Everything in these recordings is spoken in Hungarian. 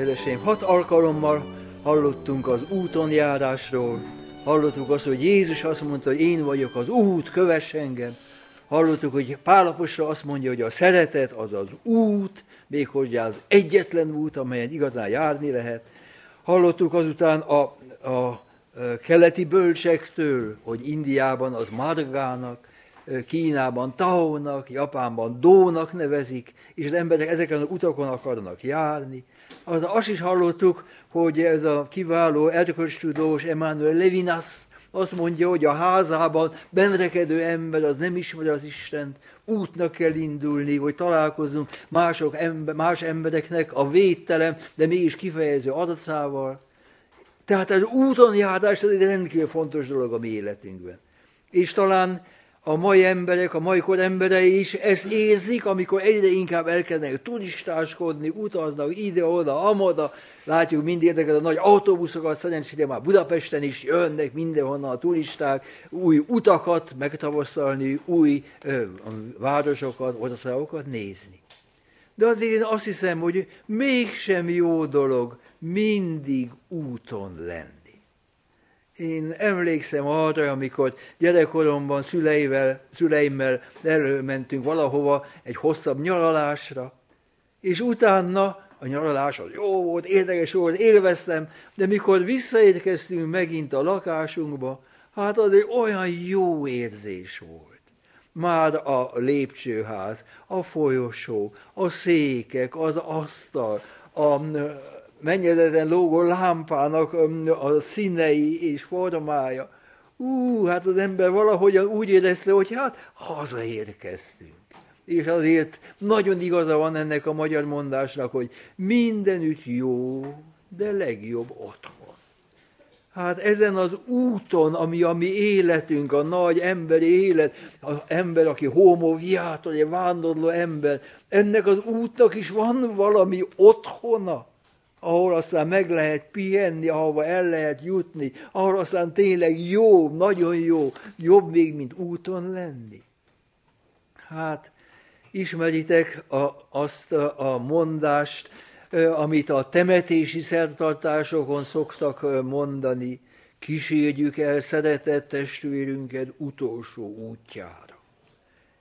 Kedveseim, hat alkalommal hallottunk az úton járásról, hallottuk azt, hogy Jézus azt mondta, hogy én vagyok az út, kövess engem. Hallottuk, hogy Pálaposra azt mondja, hogy a szeretet az az út, méghozzá az egyetlen út, amelyen igazán járni lehet. Hallottuk azután a, a keleti bölcsektől, hogy Indiában az Margának, Kínában Taónak, Japánban Dónak nevezik, és az emberek ezeken az utakon akarnak járni. Az, azt is hallottuk, hogy ez a kiváló erkölcstudós Emmanuel Levinas azt mondja, hogy a házában benrekedő ember az nem ismeri az Istent, útnak kell indulni, hogy találkozzunk mások ember, más embereknek a védtelen, de mégis kifejező adatszával. Tehát az úton járás az egy rendkívül fontos dolog a mi életünkben. És talán a mai emberek, a mai kor emberei is ezt érzik, amikor egyre inkább elkezdenek turistáskodni, utaznak ide-oda, amoda. Látjuk mindig ezeket a nagy autóbuszokat, szerencsére már Budapesten is jönnek mindenhonnan a turisták, új utakat megtapasztalni, új ö, városokat, országokat nézni. De azért én azt hiszem, hogy mégsem jó dolog mindig úton lenni. Én emlékszem arra, amikor gyerekkoromban szüleivel, szüleimmel előmentünk valahova egy hosszabb nyaralásra, és utána a nyaralás az jó volt, érdekes volt, élveztem, de mikor visszaérkeztünk megint a lakásunkba, hát az egy olyan jó érzés volt. Már a lépcsőház, a folyosó, a székek, az asztal, a mennyezeten lógó lámpának a színei és formája. Ú, hát az ember valahogyan úgy érezte, hogy hát hazaérkeztünk. És azért nagyon igaza van ennek a magyar mondásnak, hogy mindenütt jó, de legjobb otthon. Hát ezen az úton, ami a mi életünk, a nagy emberi élet, az ember, aki homo viator, egy vándorló ember, ennek az útnak is van valami otthona ahol aztán meg lehet pihenni, ahova el lehet jutni, ahol aztán tényleg jó, nagyon jó, jobb még, mint úton lenni. Hát, ismeritek a, azt a, a mondást, amit a temetési szertartásokon szoktak mondani, kísérjük el szeretett testvérünket utolsó útjára.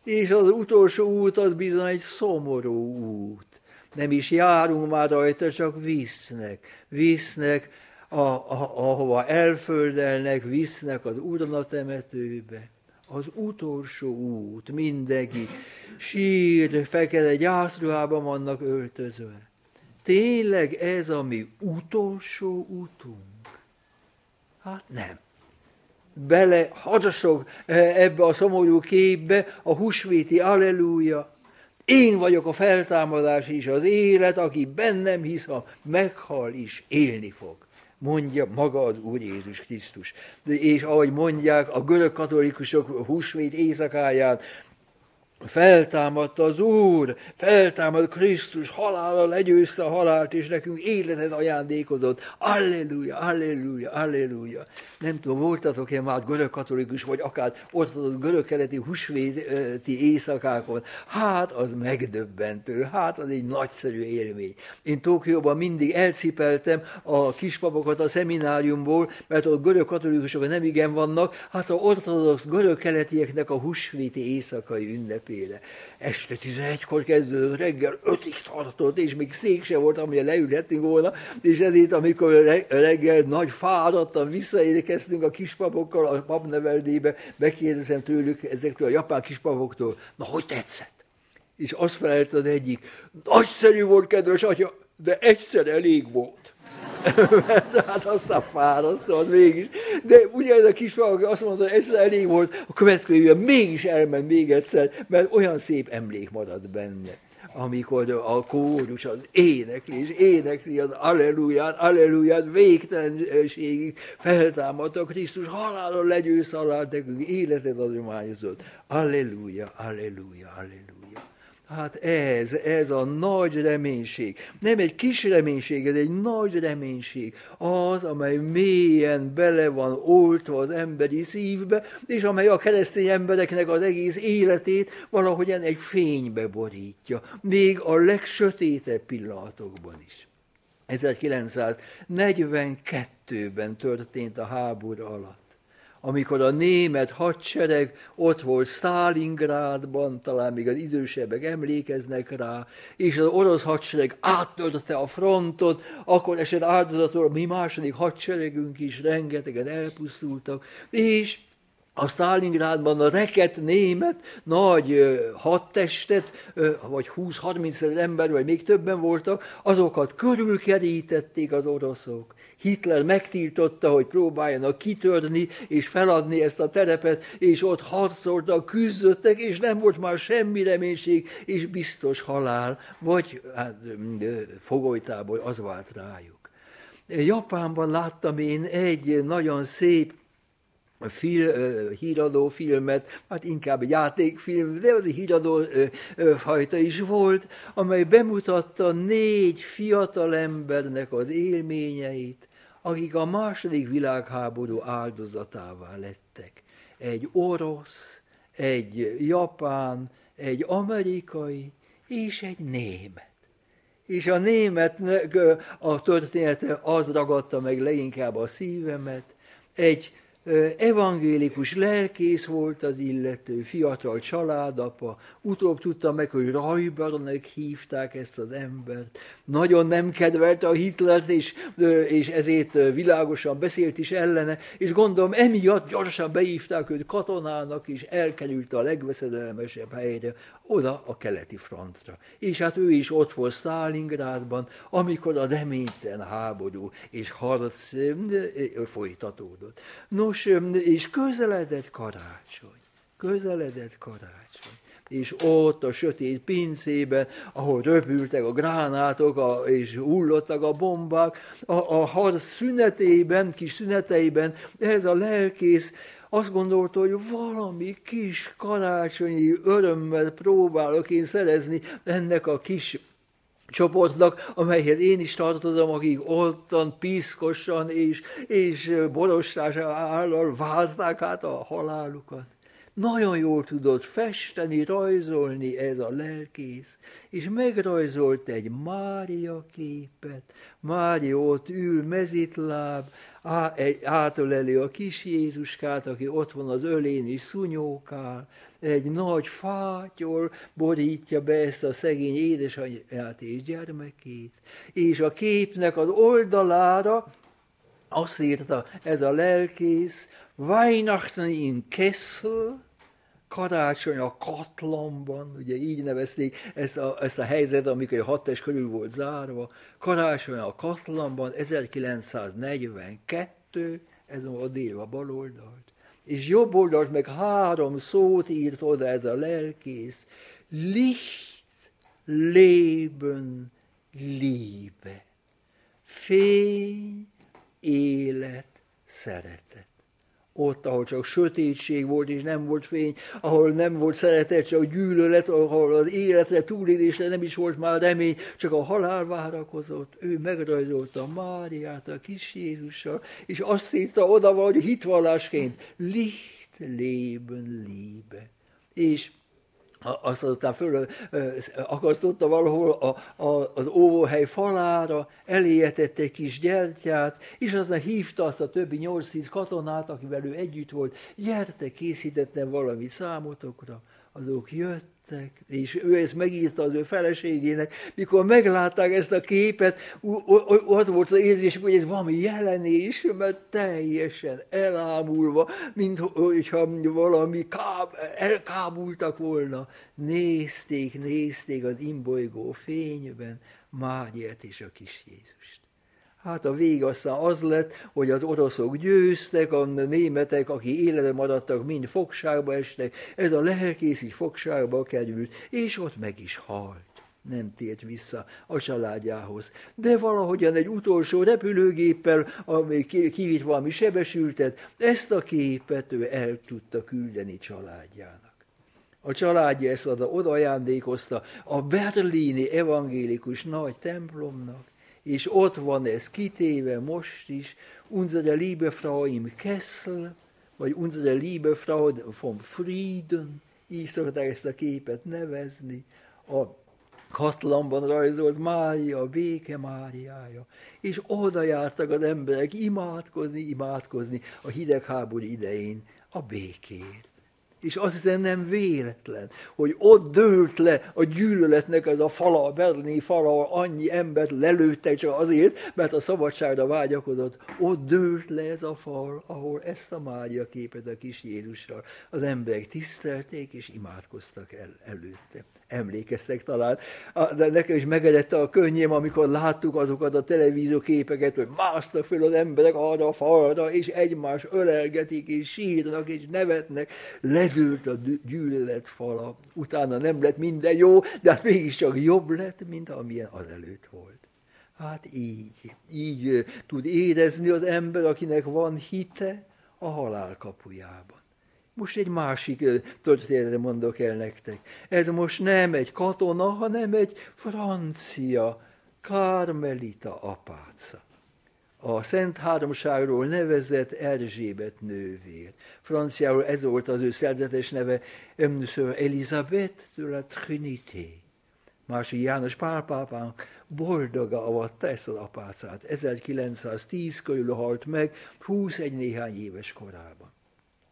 És az utolsó út az bizony egy szomorú út nem is járunk már rajta, csak visznek. Visznek, a, a, ahova elföldelnek, visznek az a temetőbe. Az utolsó út, mindenki sír, fekete gyászruhában vannak öltözve. Tényleg ez a mi utolsó útunk? Hát nem bele hadasok eh, ebbe a szomorú képbe a husvéti alleluja, én vagyok a feltámadás és az élet, aki bennem hisz, ha meghal is, élni fog. Mondja maga az Úr Jézus Krisztus. És ahogy mondják a görög katolikusok húsvét éjszakáján, Feltámadt az Úr, feltámad Krisztus, halála legyőzte a halált, és nekünk életet ajándékozott. Alleluja, alleluja, alleluja. Nem tudom, voltatok-e már görög katolikus, vagy akár az görög-keleti husvéti éjszakákon. Hát az megdöbbentő, hát az egy nagyszerű élmény. Én Tokióban mindig elcipeltem a kispapokat a szemináriumból, mert ott görög katolikusok nem igen vannak, hát a ortodox görög-keletieknek a husvéti éjszakai ünnep mindenféle. Este 11-kor kezdődött, reggel 5-ig tartott, és még szék se volt, amilyen leülhetünk volna, és ezért, amikor reggel nagy fáradtan visszaérkeztünk a kispapokkal a papneveldébe, megkérdezem tőlük ezektől a japán kispapoktól, na hogy tetszett? És azt felelt az egyik, nagyszerű volt, kedves atya, de egyszer elég volt. hát aztán fárasztott mégis. De ugye ez a kisvalaki azt mondta, hogy egyszer elég volt, a következő mégis elment még egyszer, mert olyan szép emlék maradt benne amikor a kórus az énekli, és énekli az alleluját, alleluját végtelenségig feltámadt a Krisztus, halálon legyőz halált, nekünk életet adományozott. Alleluja, alleluja, alleluja. Hát ez, ez a nagy reménység. Nem egy kis reménység, ez egy nagy reménység. Az, amely mélyen bele van oltva az emberi szívbe, és amely a keresztény embereknek az egész életét valahogyan egy fénybe borítja. Még a legsötétebb pillanatokban is. 1942-ben történt a háború alatt amikor a német hadsereg ott volt Stalingrádban, talán még az idősebbek emlékeznek rá, és az orosz hadsereg áttörte a frontot, akkor esett áldozatul a mi második hadseregünk is, rengetegen elpusztultak, és a Stalingrádban a reket német nagy hadtestet, vagy 20-30 ember, vagy még többen voltak, azokat körülkerítették az oroszok. Hitler megtiltotta, hogy próbáljanak kitörni és feladni ezt a terepet, és ott harcoltak, küzdöttek, és nem volt már semmi reménység, és biztos halál, vagy hát, fogolytából az vált rájuk. Japánban láttam én egy nagyon szép fil, híradó filmet, hát inkább játékfilm, de az egy híradó fajta is volt, amely bemutatta négy fiatal embernek az élményeit, akik a második világháború áldozatává lettek. Egy orosz, egy japán, egy amerikai és egy német. És a németnek a története az ragadta meg leginkább a szívemet, egy evangélikus lelkész volt az illető, fiatal családapa, utóbb tudtam meg, hogy Rajbernek hívták ezt az embert. Nagyon nem kedvelte a Hitlert, és, és ezért világosan beszélt is ellene, és gondolom emiatt gyorsan beívták őt katonának, és elkerült a legveszedelmesebb helyre, oda a keleti frontra. És hát ő is ott volt Stalingrádban, amikor a reménytelen háború és harc folytatódott. Nos, és közeledett karácsony, közeledett karácsony és ott a sötét pincében, ahol röpültek a gránátok, a, és hullottak a bombák, a, a harc szünetében, kis szüneteiben, ez a lelkész azt gondolta, hogy valami kis karácsonyi örömmel próbálok én szerezni ennek a kis csoportnak, amelyhez én is tartozom, akik ottan piszkosan és, és borostás állal várták át a halálukat. Nagyon jól tudott festeni, rajzolni ez a lelkész, és megrajzolt egy Mária képet. Mária ott ül mezitláb, átöleli a kis Jézuskát, aki ott van az ölén is szunyókál, egy nagy fátyol borítja be ezt a szegény édesanyját és gyermekét, és a képnek az oldalára azt írta ez a lelkész, Weihnachten in Kessel, karácsony a katlanban, ugye így nevezték ezt a, ezt a helyzet, amikor a hattes körül volt zárva, karácsony a katlanban, 1942, ez a bal oldalt, és jobb oldalt meg három szót írt oda ez a lelkész, Licht, Leben, Liebe, fény, élet, szeretet ott, ahol csak sötétség volt, és nem volt fény, ahol nem volt szeretet, csak gyűlölet, ahol az életre, túlélésre nem is volt már remény, csak a halál várakozott. Ő megrajzolta Máriát a kis Jézussal, és azt írta oda, hogy hitvallásként, Licht, Leben, Liebe. És azt aztán föl akasztotta valahol a, a, az óvóhely falára, eléjetett egy kis gyertyát, és aztán hívta azt a többi 8-10 katonát, akivel ő együtt volt, gyertek, készítettem valamit számotokra. Azok jött, lettek, és ő ezt megírta az ő feleségének, mikor meglátták ezt a képet, ott volt az érzés, hogy ez valami jelenés, mert teljesen elámulva, mint hogyha valami káb, elkábultak volna. Nézték, nézték az imbolygó fényben Máriát és a kis Jézust. Hát a vég aztán az lett, hogy az oroszok győztek, a németek, akik életre maradtak, mind fogságba estek, ez a lelkész így fogságba került, és ott meg is halt nem tért vissza a családjához. De valahogyan egy utolsó repülőgéppel, ami kivitt valami sebesültet, ezt a képet ő el tudta küldeni családjának. A családja ezt oda ajándékozta a berlini evangélikus nagy templomnak, és ott van ez kitéve most is, unsere liebe Frau im Kessel, vagy unsere liebe Frau vom Frieden, így szokták ezt a képet nevezni, a katlanban rajzolt Mária, béke Máriája. És oda jártak az emberek imádkozni, imádkozni a hidegháború idején a békét. És azt hiszem nem véletlen, hogy ott dőlt le a gyűlöletnek az a fala, a berlini fala, annyi embert lelőttek csak azért, mert a szabadságra vágyakozott. Ott dőlt le ez a fal, ahol ezt a Mária képet a kis Jézussal az emberek tisztelték és imádkoztak el, előtte emlékeztek talán, de nekem is megedette a könnyém, amikor láttuk azokat a televízió képeket, hogy másztak föl az emberek arra a falra, és egymás ölelgetik, és sírnak, és nevetnek. Ledőlt a gyűlölet fala. Utána nem lett minden jó, de hát mégiscsak jobb lett, mint amilyen azelőtt volt. Hát így, így tud érezni az ember, akinek van hite a halál kapujában. Most egy másik történetet mondok el nektek. Ez most nem egy katona, hanem egy francia karmelita apáca. A Szent Háromságról nevezett Erzsébet nővér. Franciául ez volt az ő szerzetes neve, Elisabeth de la Trinité. Másik János Pálpápánk boldoga avatta ezt az apácát. 1910 körül halt meg, 21 néhány éves korában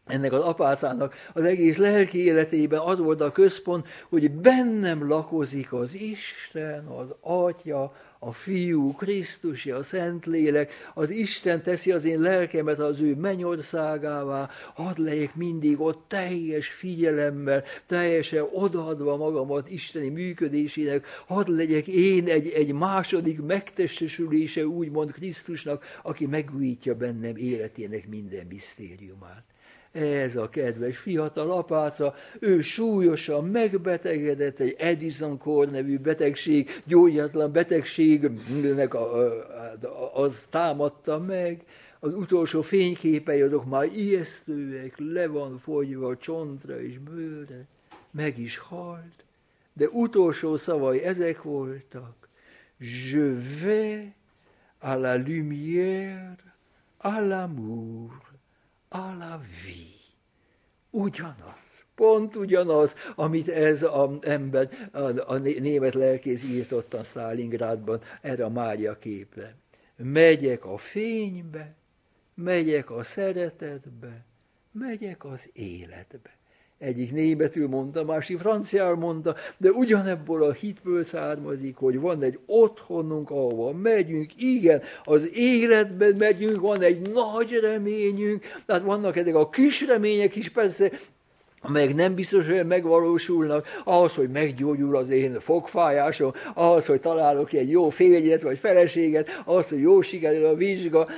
ennek az apácának az egész lelki életében az volt a központ, hogy bennem lakozik az Isten, az Atya, a Fiú, Krisztus, a Szentlélek, az Isten teszi az én lelkemet az ő mennyországává, hadd legyek mindig ott teljes figyelemmel, teljesen odaadva magamat Isteni működésének, hadd legyek én egy, egy második megtestesülése úgymond Krisztusnak, aki megújítja bennem életének minden misztériumát. Ez a kedves fiatal apáca, ő súlyosan megbetegedett, egy Edison-kor nevű betegség, gyógyatlan betegségnek az támadta meg, az utolsó fényképei azok már ijesztőek, le van fogyva csontra és bőre, meg is halt, de utolsó szavai ezek voltak. Je vais à la lumière, à l'amour à la vie. Ugyanaz, pont ugyanaz, amit ez az ember, a, a német lelkész írtott a Stalingrádban erre a Mária képre. Megyek a fénybe, megyek a szeretetbe, megyek az életbe. Egyik németül mondta, másik franciául mondta, de ugyanebből a hitből származik, hogy van egy otthonunk, ahova megyünk, igen, az életben megyünk, van egy nagy reményünk, tehát vannak ezek a kis remények is, persze amelyek nem biztos, hogy megvalósulnak, ahhoz, hogy meggyógyul az én fogfájásom, ahhoz, hogy találok egy jó férjet vagy feleséget, ahhoz, hogy jó sikerül a vizsga,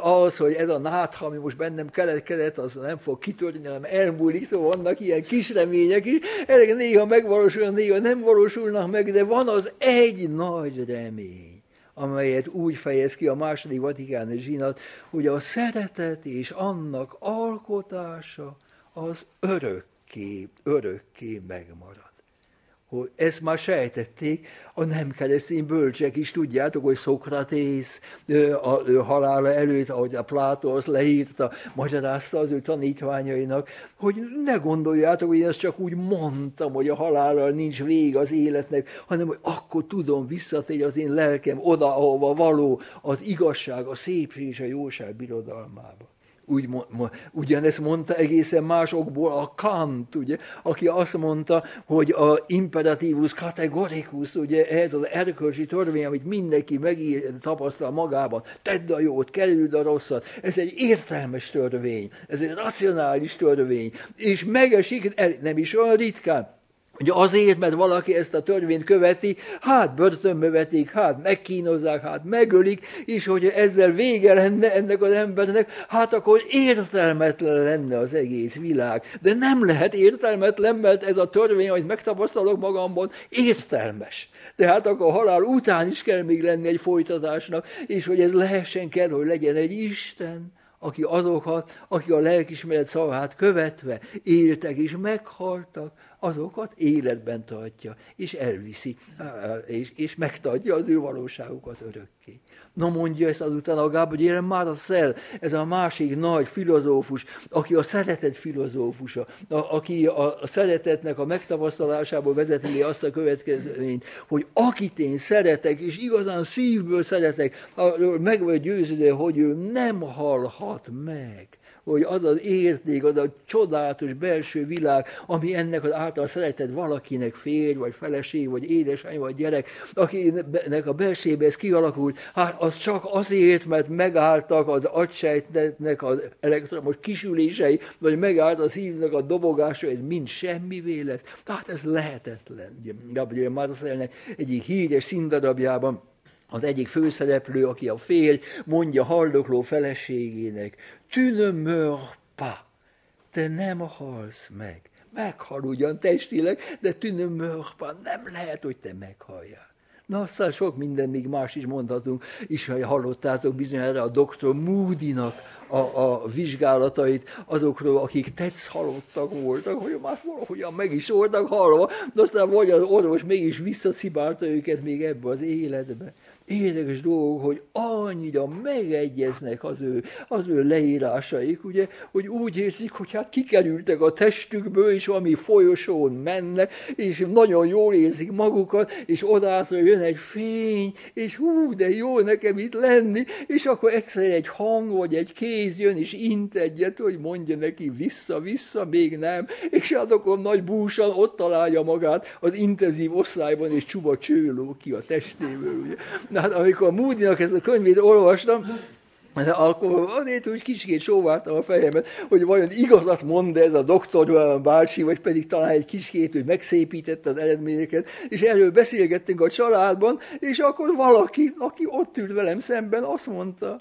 ahhoz, hogy ez a nátha, ami most bennem keletkezett, az nem fog kitörni, hanem elmúlik, szóval vannak ilyen kis remények is, ezek néha megvalósulnak, néha nem valósulnak meg, de van az egy nagy remény amelyet úgy fejez ki a második vatikáni zsinat, hogy a szeretet és annak alkotása, az örökké, örökké megmarad. Hogy ezt már sejtették, a nem keresztény bölcsek is tudjátok, hogy Szokratész a halála előtt, ahogy a Plátó azt leírta, magyarázta az ő tanítványainak, hogy ne gondoljátok, hogy ezt csak úgy mondtam, hogy a halállal nincs vég az életnek, hanem hogy akkor tudom visszatérni az én lelkem oda, ahova való az igazság, a szépség és a jóság birodalmába úgy, ugyanezt mondta egészen másokból a Kant, ugye, aki azt mondta, hogy a imperatívus kategorikus, ugye ez az erkölcsi törvény, amit mindenki tapasztal magában, tedd a jót, kerüld a rosszat, ez egy értelmes törvény, ez egy racionális törvény, és megesik, nem is olyan ritkán, Ugye azért, mert valaki ezt a törvényt követi, hát börtönbe vetik, hát megkínozzák, hát megölik, és hogy ezzel vége lenne ennek az embernek, hát akkor értelmetlen lenne az egész világ. De nem lehet értelmetlen, mert ez a törvény, amit megtapasztalok magamban, értelmes. Tehát akkor halál után is kell még lenni egy folytatásnak, és hogy ez lehessen kell, hogy legyen egy Isten, aki azokat, akik a lelkismeret szavát követve éltek és meghaltak, azokat életben tartja, és elviszi, és, és megtartja az ő valóságukat örökké. Na mondja ezt azután a Gabriel Marcel, ez a másik nagy filozófus, aki a szeretet filozófusa, a, aki a, a szeretetnek a megtapasztalásából vezeti azt a következményt, hogy akit én szeretek, és igazán szívből szeretek, meg vagy győződve, hogy ő nem halhat meg hogy az az érték, az a csodálatos belső világ, ami ennek az által szeretett valakinek férj, vagy feleség, vagy édesanyja, vagy gyerek, akinek a belsébe ez kialakult, hát az csak azért, mert megálltak az agysejtnek az elektromos kisülései, vagy megállt a szívnek a dobogása, ez mind semmivé lesz. Tehát ez lehetetlen. Gabriel Marcelnek egyik híres színdarabjában az egyik főszereplő, aki a férj, mondja haldokló feleségének, tu ne meurs pas, te nem halsz meg. Meghal ugyan testileg, de tu ne meurs pas, nem lehet, hogy te meghalljál. Na, aztán sok minden még más is mondhatunk, is, ha hallottátok bizonyára a doktor Moody-nak a, a vizsgálatait azokról, akik tetsz halottak voltak, hogy már valahogyan meg is voltak halva, de aztán vagy az orvos mégis visszaszibálta őket még ebbe az életbe érdekes dolgok, hogy annyira megegyeznek az ő, az ő leírásaik, ugye, hogy úgy érzik, hogy hát kikerültek a testükből, és valami folyosón mennek, és nagyon jól érzik magukat, és odától jön egy fény, és hú, de jó nekem itt lenni, és akkor egyszer egy hang, vagy egy kéz jön, és int egyet, hogy mondja neki vissza-vissza, még nem, és hát akkor nagy búsan ott találja magát az intenzív osztályban, és csuba csőló ki a testéből, ugye hát amikor Moody-nak ezt a könyvét olvastam, akkor azért úgy kicsit sóvártam a fejemet, hogy vajon igazat mond ez a doktor bácsi, vagy pedig talán egy kicsit, hogy megszépítette az eredményeket, és erről beszélgettünk a családban, és akkor valaki, aki ott ült velem szemben, azt mondta,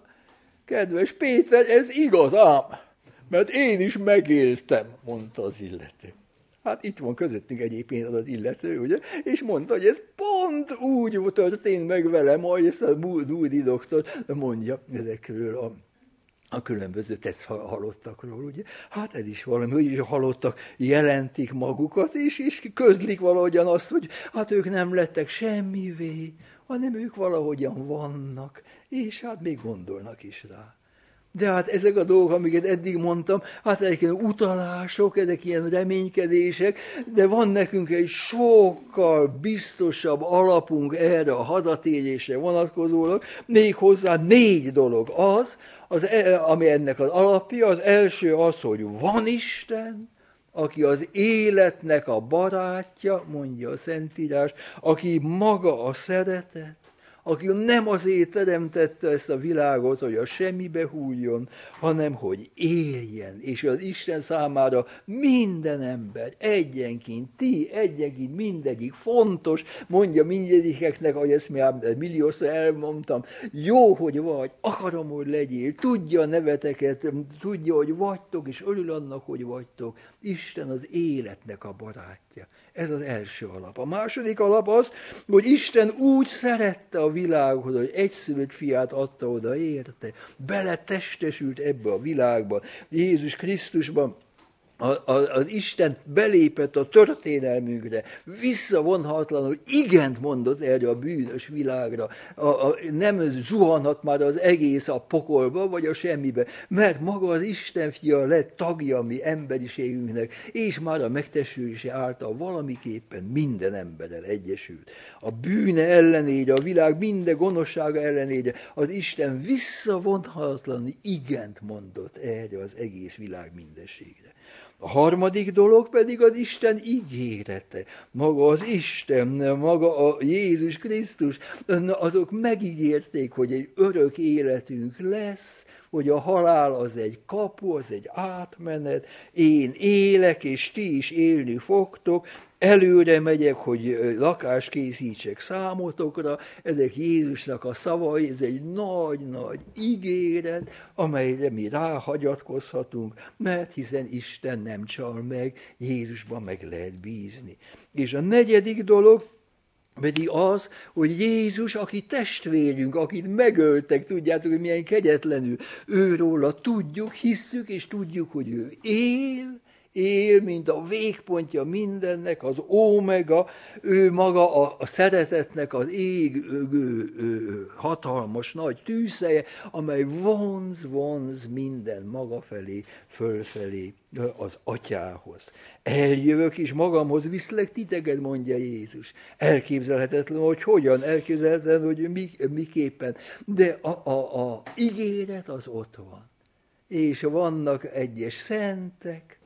kedves Péter, ez igaz ám, mert én is megéltem, mondta az illető. Hát itt van közöttünk egyébként az az illető, ugye? És mondta, hogy ez pont úgy történt meg velem, ahogy ezt a Moody doktor mondja ezekről a a különböző tesz halottakról, ugye? Hát ez is valami, hogy is a halottak jelentik magukat, és, és közlik valahogyan azt, hogy hát ők nem lettek semmivé, hanem ők valahogyan vannak, és hát még gondolnak is rá. De hát ezek a dolgok, amiket eddig mondtam, hát ezek ilyen utalások, ezek ilyen reménykedések, de van nekünk egy sokkal biztosabb alapunk erre a hazatérésre vonatkozólag, még hozzá négy dolog. Az, az, e, ami ennek az alapja, az első az, hogy van Isten, aki az életnek a barátja, mondja a Szentírás, aki maga a szeretet, aki nem azért teremtette ezt a világot, hogy a semmibe hújjon, hanem hogy éljen, és az Isten számára minden ember egyenként, ti egyenként, mindegyik fontos, mondja mindegyikeknek, ahogy ezt már milliószor elmondtam, jó, hogy vagy, akarom, hogy legyél, tudja a neveteket, tudja, hogy vagytok, és örül annak, hogy vagytok. Isten az életnek a barátja. Ez az első alap. A második alap az, hogy Isten úgy szerette a világot, hogy egyszülött fiát adta oda érte, beletestesült ebbe a világba, Jézus Krisztusban, az Isten belépett a történelmünkre, visszavonhatlanul igent mondott erre a bűnös világra. A, a, nem zuhanhat már az egész a pokolba, vagy a semmibe, mert maga az Isten fia lett tagja a mi emberiségünknek, és már a megtestülése által valamiképpen minden emberrel egyesült. A bűne ellenére, a világ minden gonoszsága ellenére az Isten visszavonhatlanul igent mondott erre az egész világ mindenségre. A harmadik dolog pedig az Isten ígérete. Maga az Isten, maga a Jézus Krisztus, azok megígérték, hogy egy örök életünk lesz, hogy a halál az egy kapu, az egy átmenet, én élek, és ti is élni fogtok, előre megyek, hogy lakást készítsek számotokra, ezek Jézusnak a szavai, ez egy nagy-nagy ígéret, amelyre mi ráhagyatkozhatunk, mert hiszen Isten nem csal meg, Jézusban meg lehet bízni. És a negyedik dolog, pedig az, hogy Jézus, aki testvérünk, akit megöltek, tudjátok, hogy milyen kegyetlenül, őróla tudjuk, hisszük, és tudjuk, hogy ő él, él, mint a végpontja mindennek, az omega, ő maga a, szeretetnek az ég hatalmas nagy tűzhelye, amely vonz, vonz minden maga felé, fölfelé, az atyához. Eljövök és magamhoz viszlek titeket, mondja Jézus. Elképzelhetetlen, hogy hogyan, elképzelhetetlen, hogy mi, miképpen, de a, a, a ígéret az ott van. És vannak egyes szentek,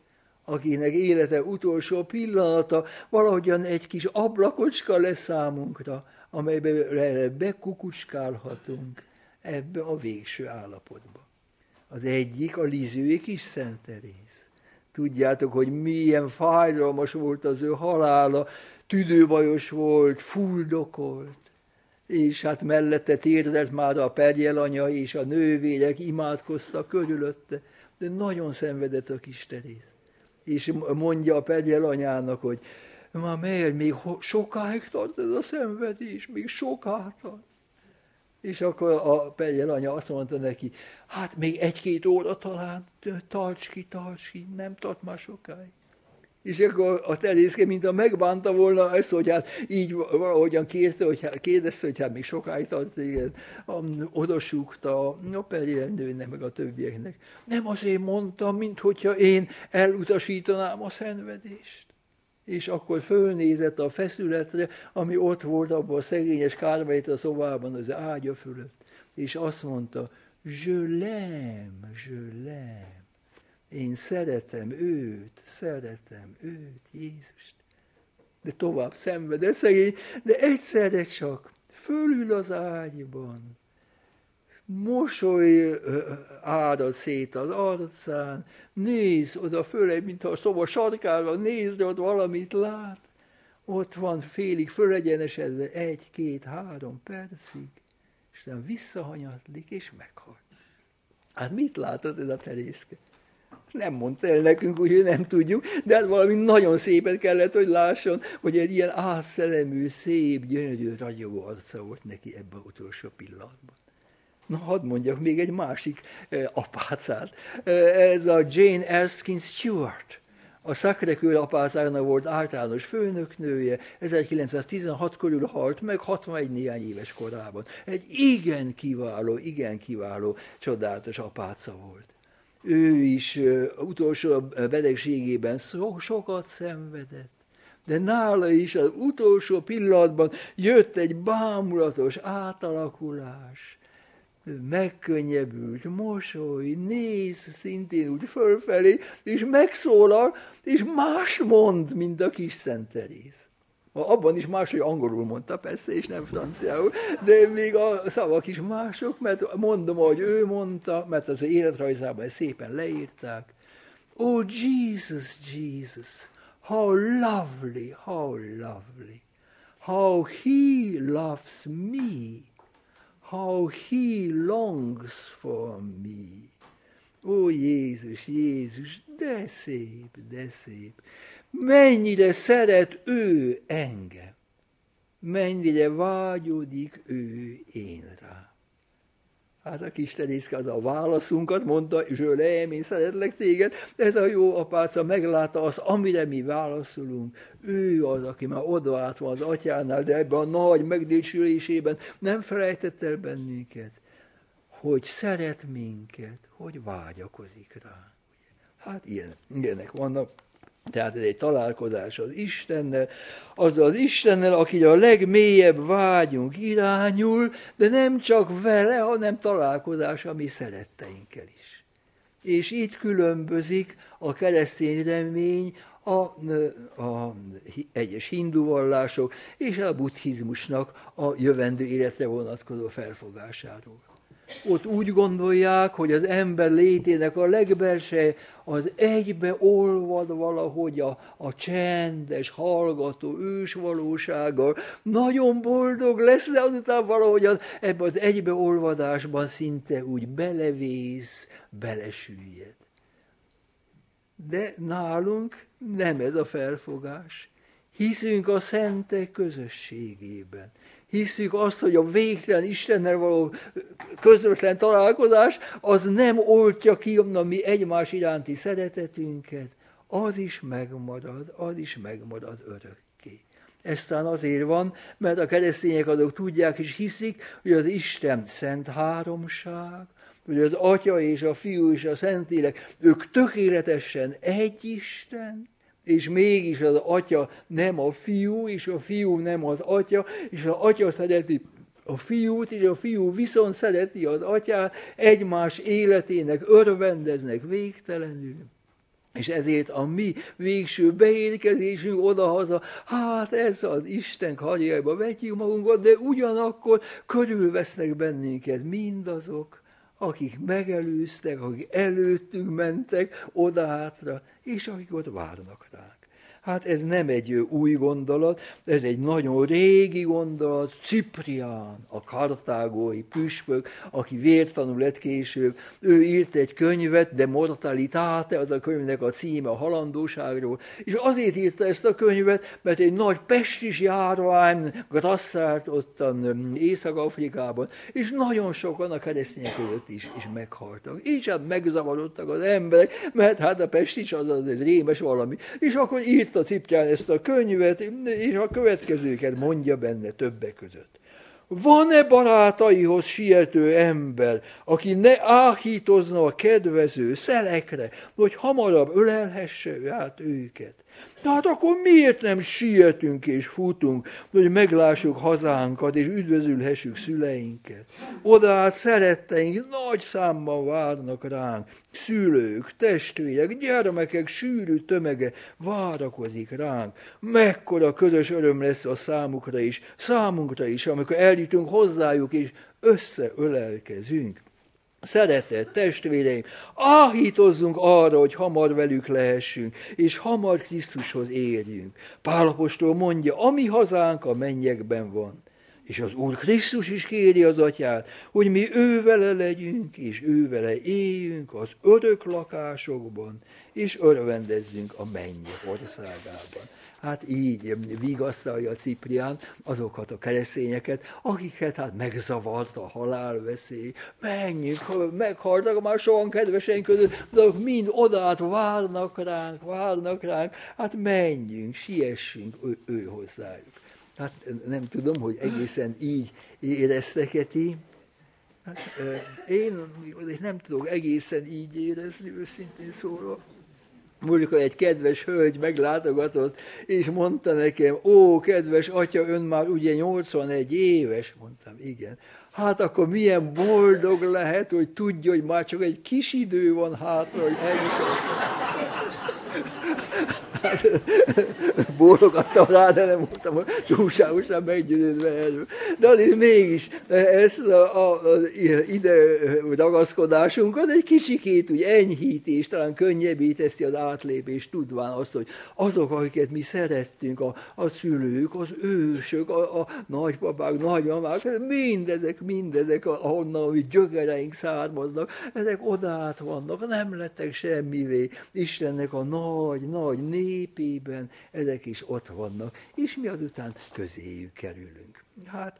akinek élete utolsó pillanata valahogyan egy kis ablakocska lesz számunkra, amelybe bekukucskálhatunk ebbe a végső állapotba. Az egyik a Lizői kis Szent. Tudjátok, hogy milyen fájdalmas volt az ő halála, tüdőbajos volt, fuldokolt, és hát mellette térdelt már a perjelanya, és a nővérek imádkoztak körülötte, de nagyon szenvedett a kis Terész és mondja a pegyel anyának, hogy már megy, még sokáig tart ez a szenvedés, még sokáig tart. És akkor a pegyel anya azt mondta neki, hát még egy-két óra talán, tarts ki, tarts ki, nem tart már sokáig. És akkor a terészke, mint a megbánta volna ezt, hogy hát így valahogyan kérte, hogy hát, kérdezte, hogy hát még sokáig tart téged, odasúgta a perjelnőnek, meg a többieknek. Nem azért mondtam, mint hogyha én elutasítanám a szenvedést. És akkor fölnézett a feszületre, ami ott volt abban a szegényes a szobában, az ágya fölött. És azt mondta, je l'aime. Én szeretem őt, szeretem őt, Jézust. De tovább szenved, szegény, de egyszerre csak fölül az ágyban, mosoly árad szét az arcán, néz oda föle, mint a szoba sarkára, nézd, ott valamit lát. Ott van félig fölegyenesedve egy, két, három percig, és aztán visszahanyatlik, és meghal. Hát mit látod ez a terészke? Nem mondta el nekünk, úgyhogy nem tudjuk, de hát valami nagyon szépet kellett, hogy lásson, hogy egy ilyen álszelemű, szép, gyönyörű, ragyogó arca volt neki ebben az utolsó pillanatban. Na, hadd mondjak még egy másik eh, apácát. Eh, ez a Jane Erskine Stewart. A Sacré-Cœur apácának volt általános főnöknője, 1916 körül halt meg, 61 néhány éves korában. Egy igen kiváló, igen kiváló, csodálatos apáca volt ő is utolsó betegségében so, sokat szenvedett. De nála is az utolsó pillanatban jött egy bámulatos átalakulás. Megkönnyebbült, mosoly, néz szintén úgy fölfelé, és megszólal, és más mond, mint a kis Szent Terész. Abban is máshogy angolul mondta persze, és nem franciául, de még a szavak is mások, mert mondom, hogy ő mondta, mert az életrajzában szépen leírták. Oh Jesus, Jesus, how lovely, how lovely, how he loves me, how he longs for me. Ó Jézus, Jézus, de szép, de szép mennyire szeret ő engem, mennyire vágyódik ő én rá. Hát a kis terészke az a válaszunkat mondta, Zsölem, én szeretlek téged. Ez a jó apáca meglátta azt, amire mi válaszolunk. Ő az, aki már odaállt van az atyánál, de ebben a nagy megdicsülésében nem felejtett el bennünket, hogy szeret minket, hogy vágyakozik rá. Hát ilyen, ilyenek vannak. Tehát ez egy találkozás az Istennel, az az Istennel, aki a legmélyebb vágyunk irányul, de nem csak vele, hanem találkozás a mi szeretteinkkel is. És itt különbözik a keresztény remény a, a egyes hindu vallások és a buddhizmusnak a jövendő életre vonatkozó felfogásáról ott úgy gondolják, hogy az ember létének a legbelse az egybe olvad valahogy a, a csendes, hallgató ős valósággal. Nagyon boldog lesz, de azután valahogyan ebbe az egybeolvadásban szinte úgy belevész, belesüllyed. De nálunk nem ez a felfogás. Hiszünk a szentek közösségében hiszük azt, hogy a végtelen Istennel való közvetlen találkozás, az nem oltja ki a mi egymás iránti szeretetünket, az is megmarad, az is megmarad örökké. Ez talán azért van, mert a keresztények azok tudják és hiszik, hogy az Isten szent háromság, hogy az Atya és a Fiú és a Szentlélek, ők tökéletesen egy Isten, és mégis az Atya nem a Fiú, és a Fiú nem az Atya, és az Atya szereti a fiút, és a fiú viszont szereti az atyát, egymás életének örvendeznek végtelenül. És ezért a mi végső beérkezésünk odahaza, hát ez az Isten karjába vetjük magunkat, de ugyanakkor körülvesznek bennünket mindazok, akik megelőztek, akik előttünk mentek oda-hátra, és akik ott várnak rá. Hát ez nem egy új gondolat, ez egy nagyon régi gondolat. Ciprián, a kartágói püspök, aki vértanul lett később, ő írt egy könyvet, de mortalitáte, az a könyvnek a címe a halandóságról, és azért írta ezt a könyvet, mert egy nagy pestis járvány grasszárt ottan Észak-Afrikában, és nagyon sokan a keresztények között is, is meghaltak. És hát megzavarodtak az emberek, mert hát a pestis az, az egy rémes valami. És akkor írt a cipján ezt a könyvet, és a következőket mondja benne többek között. Van-e barátaihoz siető ember, aki ne áhítozna a kedvező szelekre, hogy hamarabb ölelhesse át őket? Tehát akkor miért nem sietünk és futunk, hogy meglássuk hazánkat és üdvözülhessük szüleinket? Oda át szeretteink nagy számban várnak ránk, szülők, testvérek, gyermekek sűrű tömege várakozik ránk. Mekkora közös öröm lesz a számukra is, számunkra is, amikor eljutunk hozzájuk és összeölelkezünk. Szeretett testvéreim, áhítozzunk arra, hogy hamar velük lehessünk, és hamar Krisztushoz érjünk. Pálapostól mondja, ami hazánk a mennyekben van. És az Úr Krisztus is kéri az atyát, hogy mi ővele legyünk, és ővele éljünk az örök lakásokban, és örvendezzünk a mennyek országában. Hát így vigasztalja a Ciprián azokat a keresztényeket, akiket hát megzavart a halálveszély. Menjünk, meghaltak már sokan kedveseink között, de mind odát várnak ránk, várnak ránk. Hát menjünk, siessünk ő, ő hozzájuk. Hát nem tudom, hogy egészen így éreztek-e ti. Hát, én nem tudok egészen így érezni, őszintén szólva múltkor egy kedves hölgy meglátogatott, és mondta nekem, ó, kedves atya, ön már ugye 81 éves, mondtam, igen. Hát akkor milyen boldog lehet, hogy tudja, hogy már csak egy kis idő van hátra, hogy elviselkedjen bólogattam rá, de nem voltam túlságosan meggyőződve erről. De azért mégis ezt a, a, a ide ragaszkodásunkat egy kicsikét úgy enyhíti, és talán könnyebbé teszi az átlépést, tudván azt, hogy azok, akiket mi szerettünk, a, a szülők, az ősök, a, a nagypapák, nagymamák, mindezek, mindezek, ahonnan a gyökereink származnak, ezek odát vannak, nem lettek semmivé. Istennek a nagy, nagy népében ezek is ott vannak, és mi azután közéjük kerülünk. Hát,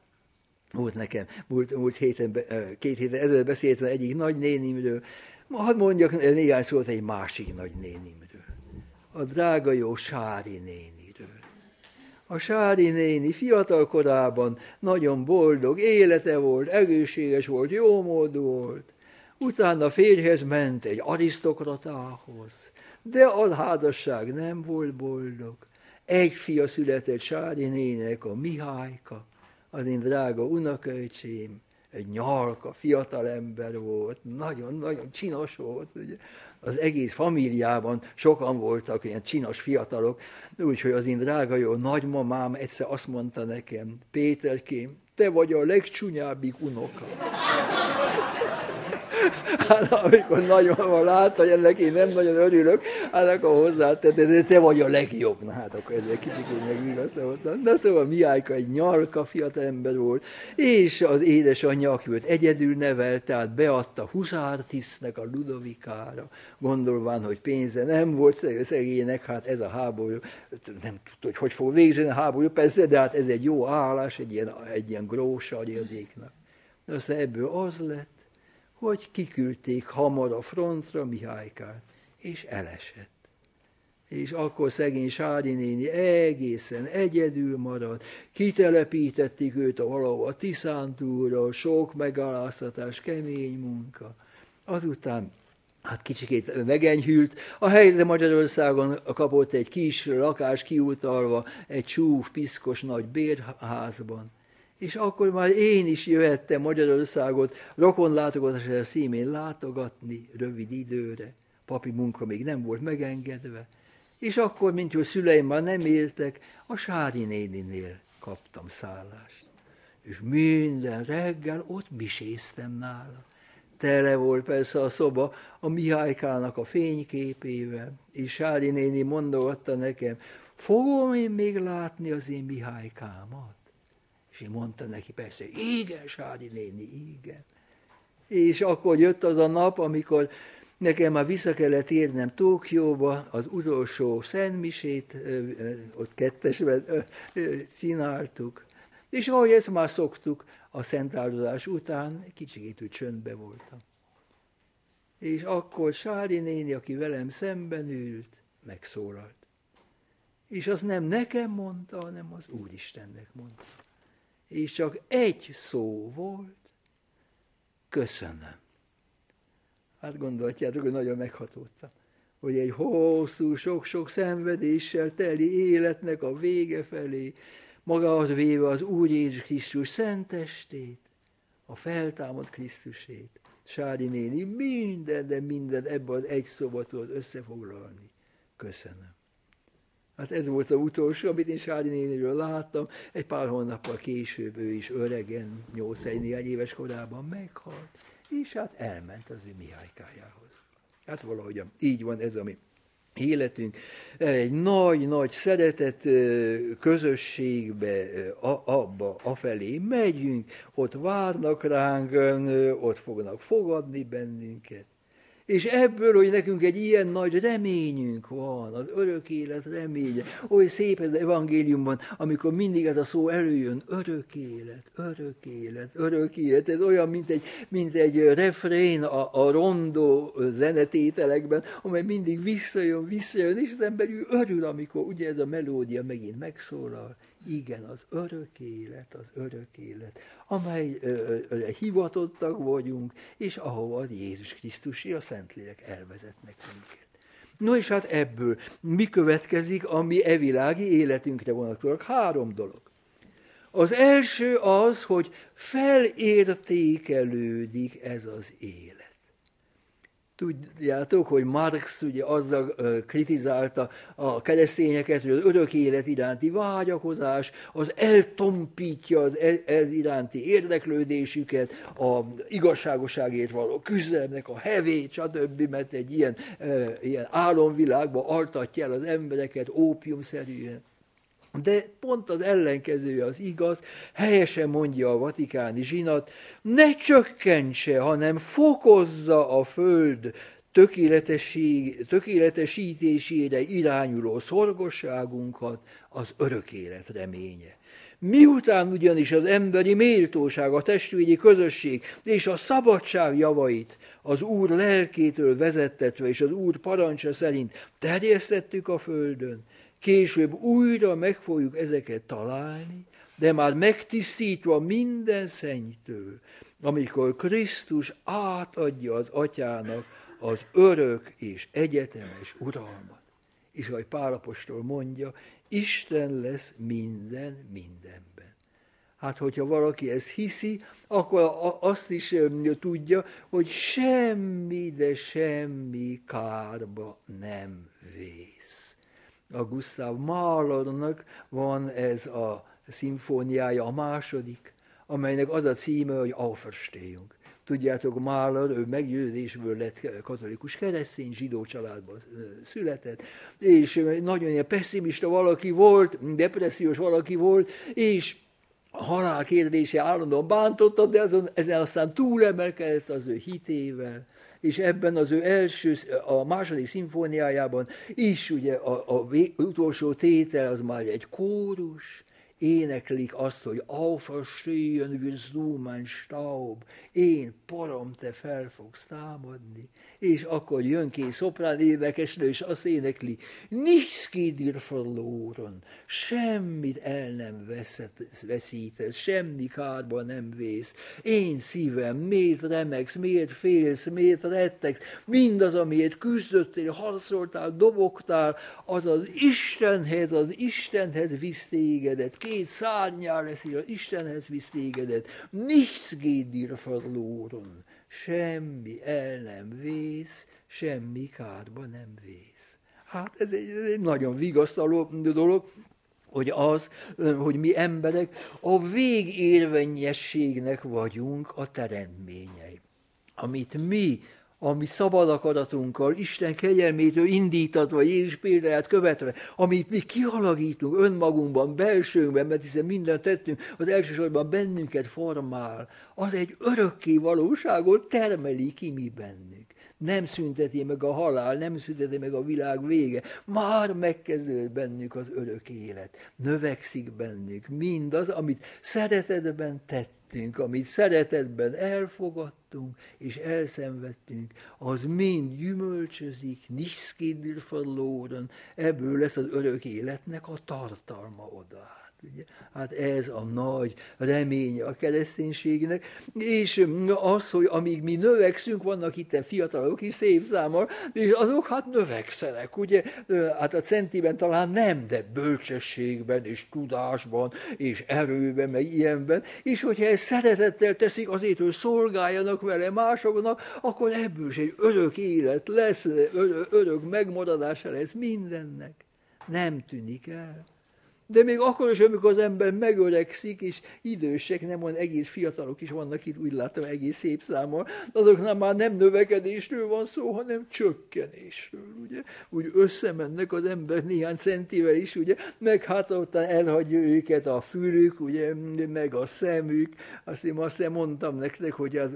volt nekem, múlt, múlt héten, két héten ezelőtt beszéltem egyik nagy nénimről, hadd mondjak néhány szót egy másik nagy nénimről. A drága jó Sári néniről. A Sári néni fiatal korában nagyon boldog, élete volt, egészséges volt, módú volt. Utána férjhez ment egy arisztokratához, de a házasság nem volt boldog. Egy fia született Sári nének, a Mihályka, az én drága unokaöcsém, egy nyalka, fiatal ember volt, nagyon-nagyon csinos volt, ugye. Az egész famíliában sokan voltak ilyen csinos fiatalok, úgyhogy az én drága jó nagymamám egyszer azt mondta nekem, Péterkém, te vagy a legcsúnyábbik unoka. Hát amikor nagyon van látta, hogy ennek én nem nagyon örülök, hát akkor hozzátett, de te vagy a legjobb. Na hát akkor ez egy kicsit megvigasztalottam. Na szóval Miájka egy nyalka fiatal ember volt, és az édesanyja, aki őt egyedül nevelt, tehát beadta Huszártisznek a Ludovikára, gondolván, hogy pénze nem volt szegénynek, hát ez a háború, nem tudta, hogy hogy fog végzni a háború, persze, de hát ez egy jó állás, egy ilyen, egy ilyen grósa agyadéknak. Aztán ebből az lett, hogy kiküldték hamar a frontra Mihálykát, és elesett. és akkor szegény Sádi néni egészen egyedül maradt, kitelepítették őt a valahol a Tiszántúra, sok megaláztatás, kemény munka. Azután hát kicsikét megenyhült. A helyzet Magyarországon kapott egy kis lakás kiutalva, egy csúf, piszkos nagy bérházban. És akkor már én is jöhettem Magyarországot rokonlátogatásra szímén látogatni rövid időre. Papi munka még nem volt megengedve. És akkor, mint hogy szüleim már nem éltek, a Sári néninél kaptam szállást. És minden reggel ott miséztem nála. Tele volt persze a szoba a Mihálykának a fényképével, és Sári néni mondogatta nekem, fogom én még látni az én Mihálykámat? És én mondta neki persze, igen, Sári néni, igen. És akkor jött az a nap, amikor Nekem már vissza kellett érnem Tókióba, az utolsó szentmisét, ott kettesben csináltuk. És ahogy ezt már szoktuk, a szentáldozás után kicsit úgy csöndbe voltam. És akkor Sári néni, aki velem szemben ült, megszólalt. És az nem nekem mondta, hanem az Úristennek mondta. És csak egy szó volt, köszönöm. Hát gondolhatjátok, hogy nagyon meghatódtam, hogy egy hosszú, sok-sok szenvedéssel teli életnek a vége felé magához véve az Úr Jézus Krisztus szentestét, a feltámad Krisztusét. Sári néni minden, de minden ebben az egy szóba tudod összefoglalni. Köszönöm. Hát ez volt az utolsó, amit én Sári néniről láttam. Egy pár hónappal később ő is öregen, 8 éves korában meghalt és hát elment az ő Mihálykájához. Hát valahogy így van ez a mi életünk. Egy nagy-nagy szeretet közösségbe, abba, afelé megyünk, ott várnak ránk, ott fognak fogadni bennünket. És ebből, hogy nekünk egy ilyen nagy reményünk van, az örök élet reménye, oly szép ez az evangéliumban, amikor mindig ez a szó előjön, örök élet, örök élet, örök élet, ez olyan, mint egy, mint egy refrén a, a rondó zenetételekben, amely mindig visszajön, visszajön, és az ember örül, amikor ugye ez a melódia megint megszólal. Igen, az örök élet, az örök élet, amely ö, ö, hivatottak vagyunk, és ahova az Jézus Krisztus, a Szentlélek elvezetnek minket. No és hát ebből mi következik, ami evilági életünkre vonatkozik? Három dolog. Az első az, hogy felértékelődik ez az élet. Tudjátok, hogy Marx ugye azzal kritizálta a keresztényeket, hogy az örök élet iránti vágyakozás, az eltompítja az ez, ez iránti érdeklődésüket, a igazságoságért való küzdelemnek a hevét, stb., mert egy ilyen, ilyen álomvilágba altatja el az embereket ópiumszerűen. De pont az ellenkezője az igaz, helyesen mondja a vatikáni zsinat, ne csökkentse, hanem fokozza a föld tökéletesítésére irányuló szorgosságunkat az örök élet reménye. Miután ugyanis az emberi méltóság, a testvéri közösség és a szabadság javait az Úr lelkétől vezettetve és az Úr parancsa szerint terjesztettük a földön, Később újra meg fogjuk ezeket találni, de már megtisztítva minden szennytől, amikor Krisztus átadja az atyának az örök és egyetemes uralmat. És ahogy Pálapostól mondja, Isten lesz minden mindenben. Hát, hogyha valaki ezt hiszi, akkor azt is tudja, hogy semmi, de semmi kárba nem vész a Gustav Mahlernak van ez a szimfóniája, a második, amelynek az a címe, hogy Auferstehung. Tudjátok, Mahler, ő meggyőzésből lett katolikus keresztény, zsidó családban született, és nagyon ilyen pessimista valaki volt, depressziós valaki volt, és a halál kérdése állandóan bántotta, de azon, ezen aztán túlemelkedett az ő hitével, és ebben az ő első, a második szimfóniájában is ugye a, a utolsó tétel az már egy kórus, éneklik azt, hogy auferstehen wirst du mein Staub, én porom, te fel fogsz támadni. És akkor jön ki szoprán énekesnő, és azt énekli, nichts geht dir verloren, semmit el nem veszítesz, semmi kárba nem vész. Én szívem, miért remegsz, miért félsz, miért rettegsz, mindaz, amiért küzdöttél, harcoltál, dobogtál, az az Istenhez, az Istenhez visz tégedet, két szárnyál lesz, Istenhez visz tégedet, nichts geht dir verloren, semmi el nem vész, semmi kárba nem vész. Hát ez egy, ez egy nagyon vigasztaló dolog, hogy az, hogy mi emberek a végérvényességnek vagyunk a teremtményei. Amit mi a mi szabad akaratunkkal, Isten kegyelmétől indítatva, Jézus példáját követve, amit mi kialakítunk önmagunkban, belsőnkben, mert hiszen mindent tettünk, az elsősorban bennünket formál, az egy örökké valóságot termeli ki mi bennünk. Nem szünteti meg a halál, nem szünteti meg a világ vége. Már megkezdődött bennük az örök élet. Növekszik bennük mindaz, amit szeretetben tett tettünk, amit szeretetben elfogadtunk és elszenvedtünk, az mind gyümölcsözik, verloren, ebből lesz az örök életnek a tartalma oda. Ugye? Hát ez a nagy reménye a kereszténységnek, és az, hogy amíg mi növekszünk, vannak itt fiatalok is szép számmal, és azok hát növekszenek, ugye? Hát a centiben talán nem, de bölcsességben, és tudásban, és erőben, meg ilyenben, és hogyha ezt szeretettel teszik azért, hogy szolgáljanak vele másoknak, akkor ebből is egy örök élet lesz, örök megmaradása lesz mindennek. Nem tűnik el. De még akkor is, amikor az ember megöregszik, és idősek, nem olyan egész fiatalok is vannak itt, úgy látom, egész szép számmal, azoknál már nem növekedésről van szó, hanem csökkenésről, ugye? Úgy összemennek az ember néhány centivel is, ugye? Meg hát ottan elhagyja őket a fülük, ugye? Meg a szemük. Azt én azt mondtam nektek, hogy az,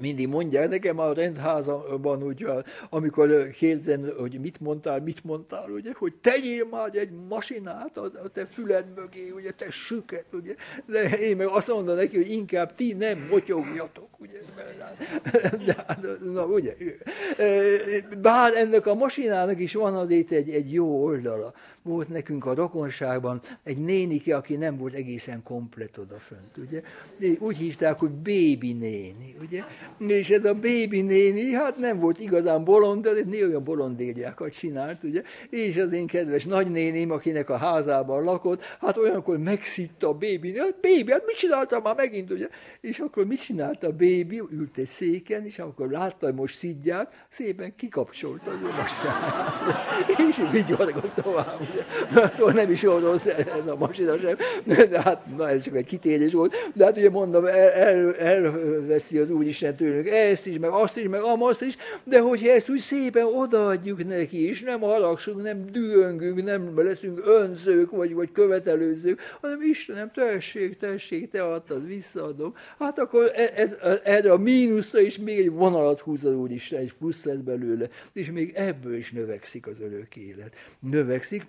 mindig mondják nekem a rendházban, hogy amikor kérdezen, hogy mit mondtál, mit mondtál, ugye, hogy tegyél már egy masinát a, a te füled mögé, ugye, te süket, ugye, de én meg azt mondom neki, hogy inkább ti nem motyogjatok, ugye, de, hát, na, ugye, bár ennek a masinának is van azért egy, egy jó oldala, volt nekünk a rokonságban egy nénike, aki nem volt egészen komplet odafönt, ugye? Úgy hívták, hogy baby néni, ugye? És ez a baby néni, hát nem volt igazán bolond, de néha olyan bolondégyákat csinált, ugye? És az én kedves nagynéném, akinek a házában lakott, hát olyankor megszitta a baby, hát baby, hát mit csináltam már megint, ugye? És akkor mit csinálta a baby? Ült egy széken, és amikor látta, hogy most szidják, szépen kikapcsolta az ő és vigyorgott tovább. Szóval nem is jó rossz ez a masina sem, de hát na, ez csak egy kitérés volt. De hát ugye mondom, el, el, elveszi az Úristen tőlünk ezt is, meg azt is, meg amazt is, de hogyha ezt úgy szépen odaadjuk neki, és nem haragszunk, nem dühöngünk, nem leszünk önzők, vagy, vagy követelőzők, hanem Istenem, tessék, tessék, te adtad, visszaadom. Hát akkor e, ez, erre a mínuszra is még egy vonalat húz az Úristen, egy plusz lesz belőle, és még ebből is növekszik az örök élet. Növekszik,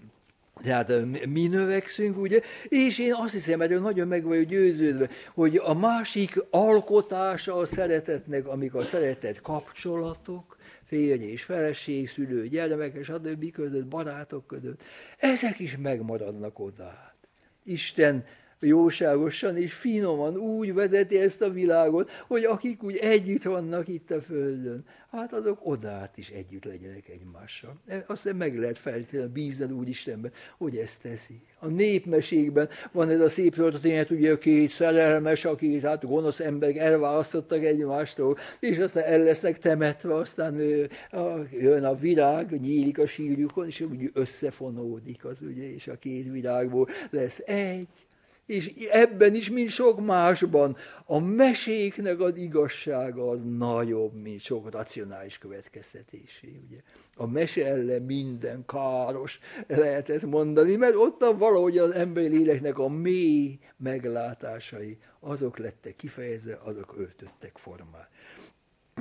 tehát mi növekszünk, ugye? És én azt hiszem, erről nagyon meg vagyok győződve, hogy a másik alkotása a szeretetnek, amik a szeretet kapcsolatok, férj és feleség, szülő, gyermek, és a többi között, barátok között, ezek is megmaradnak oda. Isten jóságosan és finoman úgy vezeti ezt a világot, hogy akik úgy együtt vannak itt a Földön, hát azok odát is együtt legyenek egymással. Azt hiszem meg lehet feltétlenül bízni úgy Istenben, hogy ezt teszi. A népmeségben van ez a szép történet, ugye a két szerelmes, akik hát gonosz emberek elválasztottak egymástól, és aztán el lesznek temetve, aztán jön a virág, nyílik a sírjukon, és úgy összefonódik az, ugye, és a két virágból lesz egy, és ebben is, mint sok másban, a meséknek az igazsága az nagyobb, mint sok racionális következtetésé. Ugye? A mese ellen minden káros, lehet ezt mondani, mert ott valahogy az emberi léleknek a mély meglátásai, azok lettek kifejezve, azok öltöttek formát.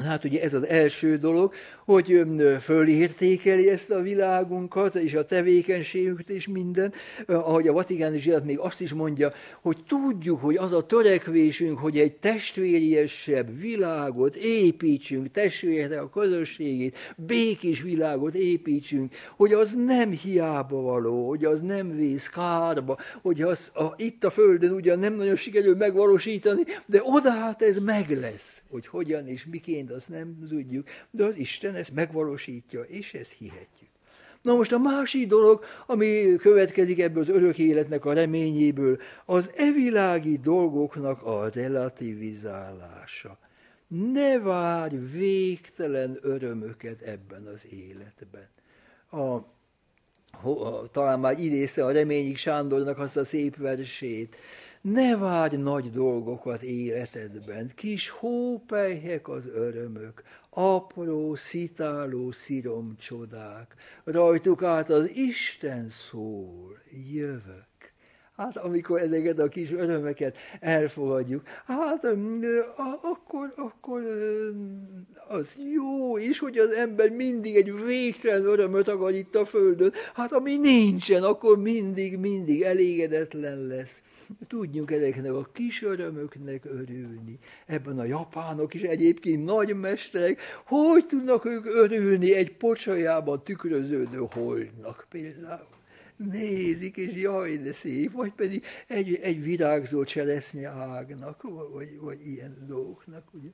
Hát ugye ez az első dolog, hogy fölértékeli ezt a világunkat, és a tevékenységünket és minden, ahogy a vatikáni zsirat még azt is mondja, hogy tudjuk, hogy az a törekvésünk, hogy egy testvériesebb világot építsünk, testvérek a közösségét, békés világot építsünk, hogy az nem hiába való, hogy az nem vész kárba, hogy az a, itt a Földön ugyan nem nagyon sikerül megvalósítani, de oda hát ez meg lesz, hogy hogyan és miként, azt nem tudjuk, de az Isten ezt megvalósítja, és ezt hihetjük. Na most a másik dolog, ami következik ebből az örök életnek a reményéből, az evilági dolgoknak a relativizálása. Ne várj végtelen örömöket ebben az életben. A, talán már idézte a Reményik Sándornak azt a szép versét, ne várj nagy dolgokat életedben, kis hópelyhek az örömök, apró, szitáló sziromcsodák, rajtuk át az Isten szól, jövök. Hát amikor ezeket a kis örömeket elfogadjuk, hát akkor, akkor az jó is, hogy az ember mindig egy végtelen örömöt akar itt a Földön. Hát ami nincsen, akkor mindig, mindig elégedetlen lesz tudjunk ezeknek a kis örömöknek örülni. Ebben a japánok is egyébként nagy mesterek, hogy tudnak ők örülni egy pocsolyában tükröződő holdnak például. Nézik, és jaj, de szép, vagy pedig egy, egy virágzó cseresznye ágnak, vagy, vagy ilyen dolgoknak. Ugye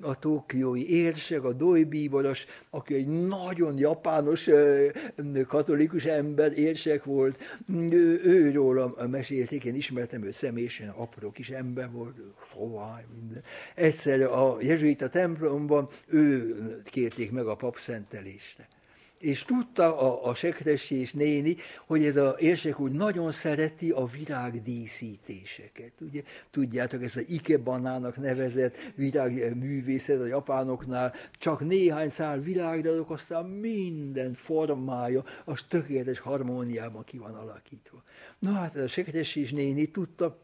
a tokiói érsek, a Dojbíboros, aki egy nagyon japános katolikus ember, érsek volt, ő, őróla mesélték, én ismertem őt személyesen, apró kis ember volt, sovány, minden. Egyszer a jezsuita templomban ő kérték meg a papszentelésre és tudta a, a és néni, hogy ez a érsek úgy nagyon szereti a virágdíszítéseket. Ugye? Tudjátok, ez a ikebanának nevezett virágművészet a japánoknál, csak néhány szál virág, de azok aztán minden formája, az tökéletes harmóniában ki van alakítva. Na hát ez a és néni tudta,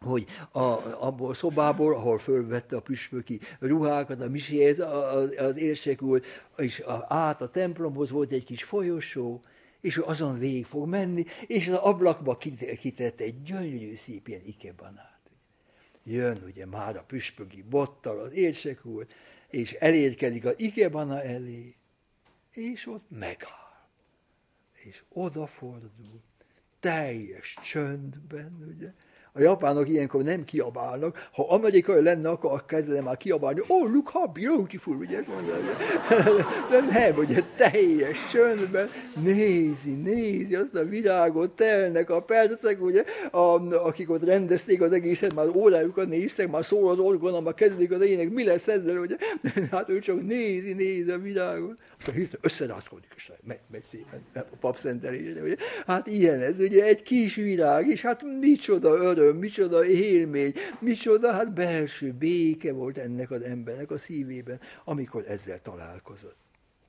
hogy a, abból a szobából, ahol fölvette a püspöki ruhákat, a miséhez, az, az érsek úr, és a, át a templomhoz volt egy kis folyosó, és ő azon végig fog menni, és az ablakba kitett egy gyönyörű szép ilyen ikebanát. Jön ugye már a püspöki bottal az érsek úr, és elérkezik az ikebana elé, és ott megáll. És odafordul, teljes csöndben, ugye, a japánok ilyenkor nem kiabálnak. Ha amerikai lenne, akkor kezdene már kiabálni, oh, look how beautiful, ugye ezt mondani. De nem, ugye teljes csöndben nézi, nézi azt a világot, telnek a percek, ugye, a, akik ott rendezték az egészet, már órájukat néztek, már szól az orgona, már kezdődik az ének, mi lesz ezzel, ugye? Hát ő csak nézi, nézi a világot. Aztán hirtelen összerázkodik, és megy, megy szépen a papszentelésre, ugye? Hát ilyen ez, ugye, egy kis világ, és hát micsoda öröm, öröm, micsoda élmény, micsoda hát belső béke volt ennek az embernek a szívében, amikor ezzel találkozott.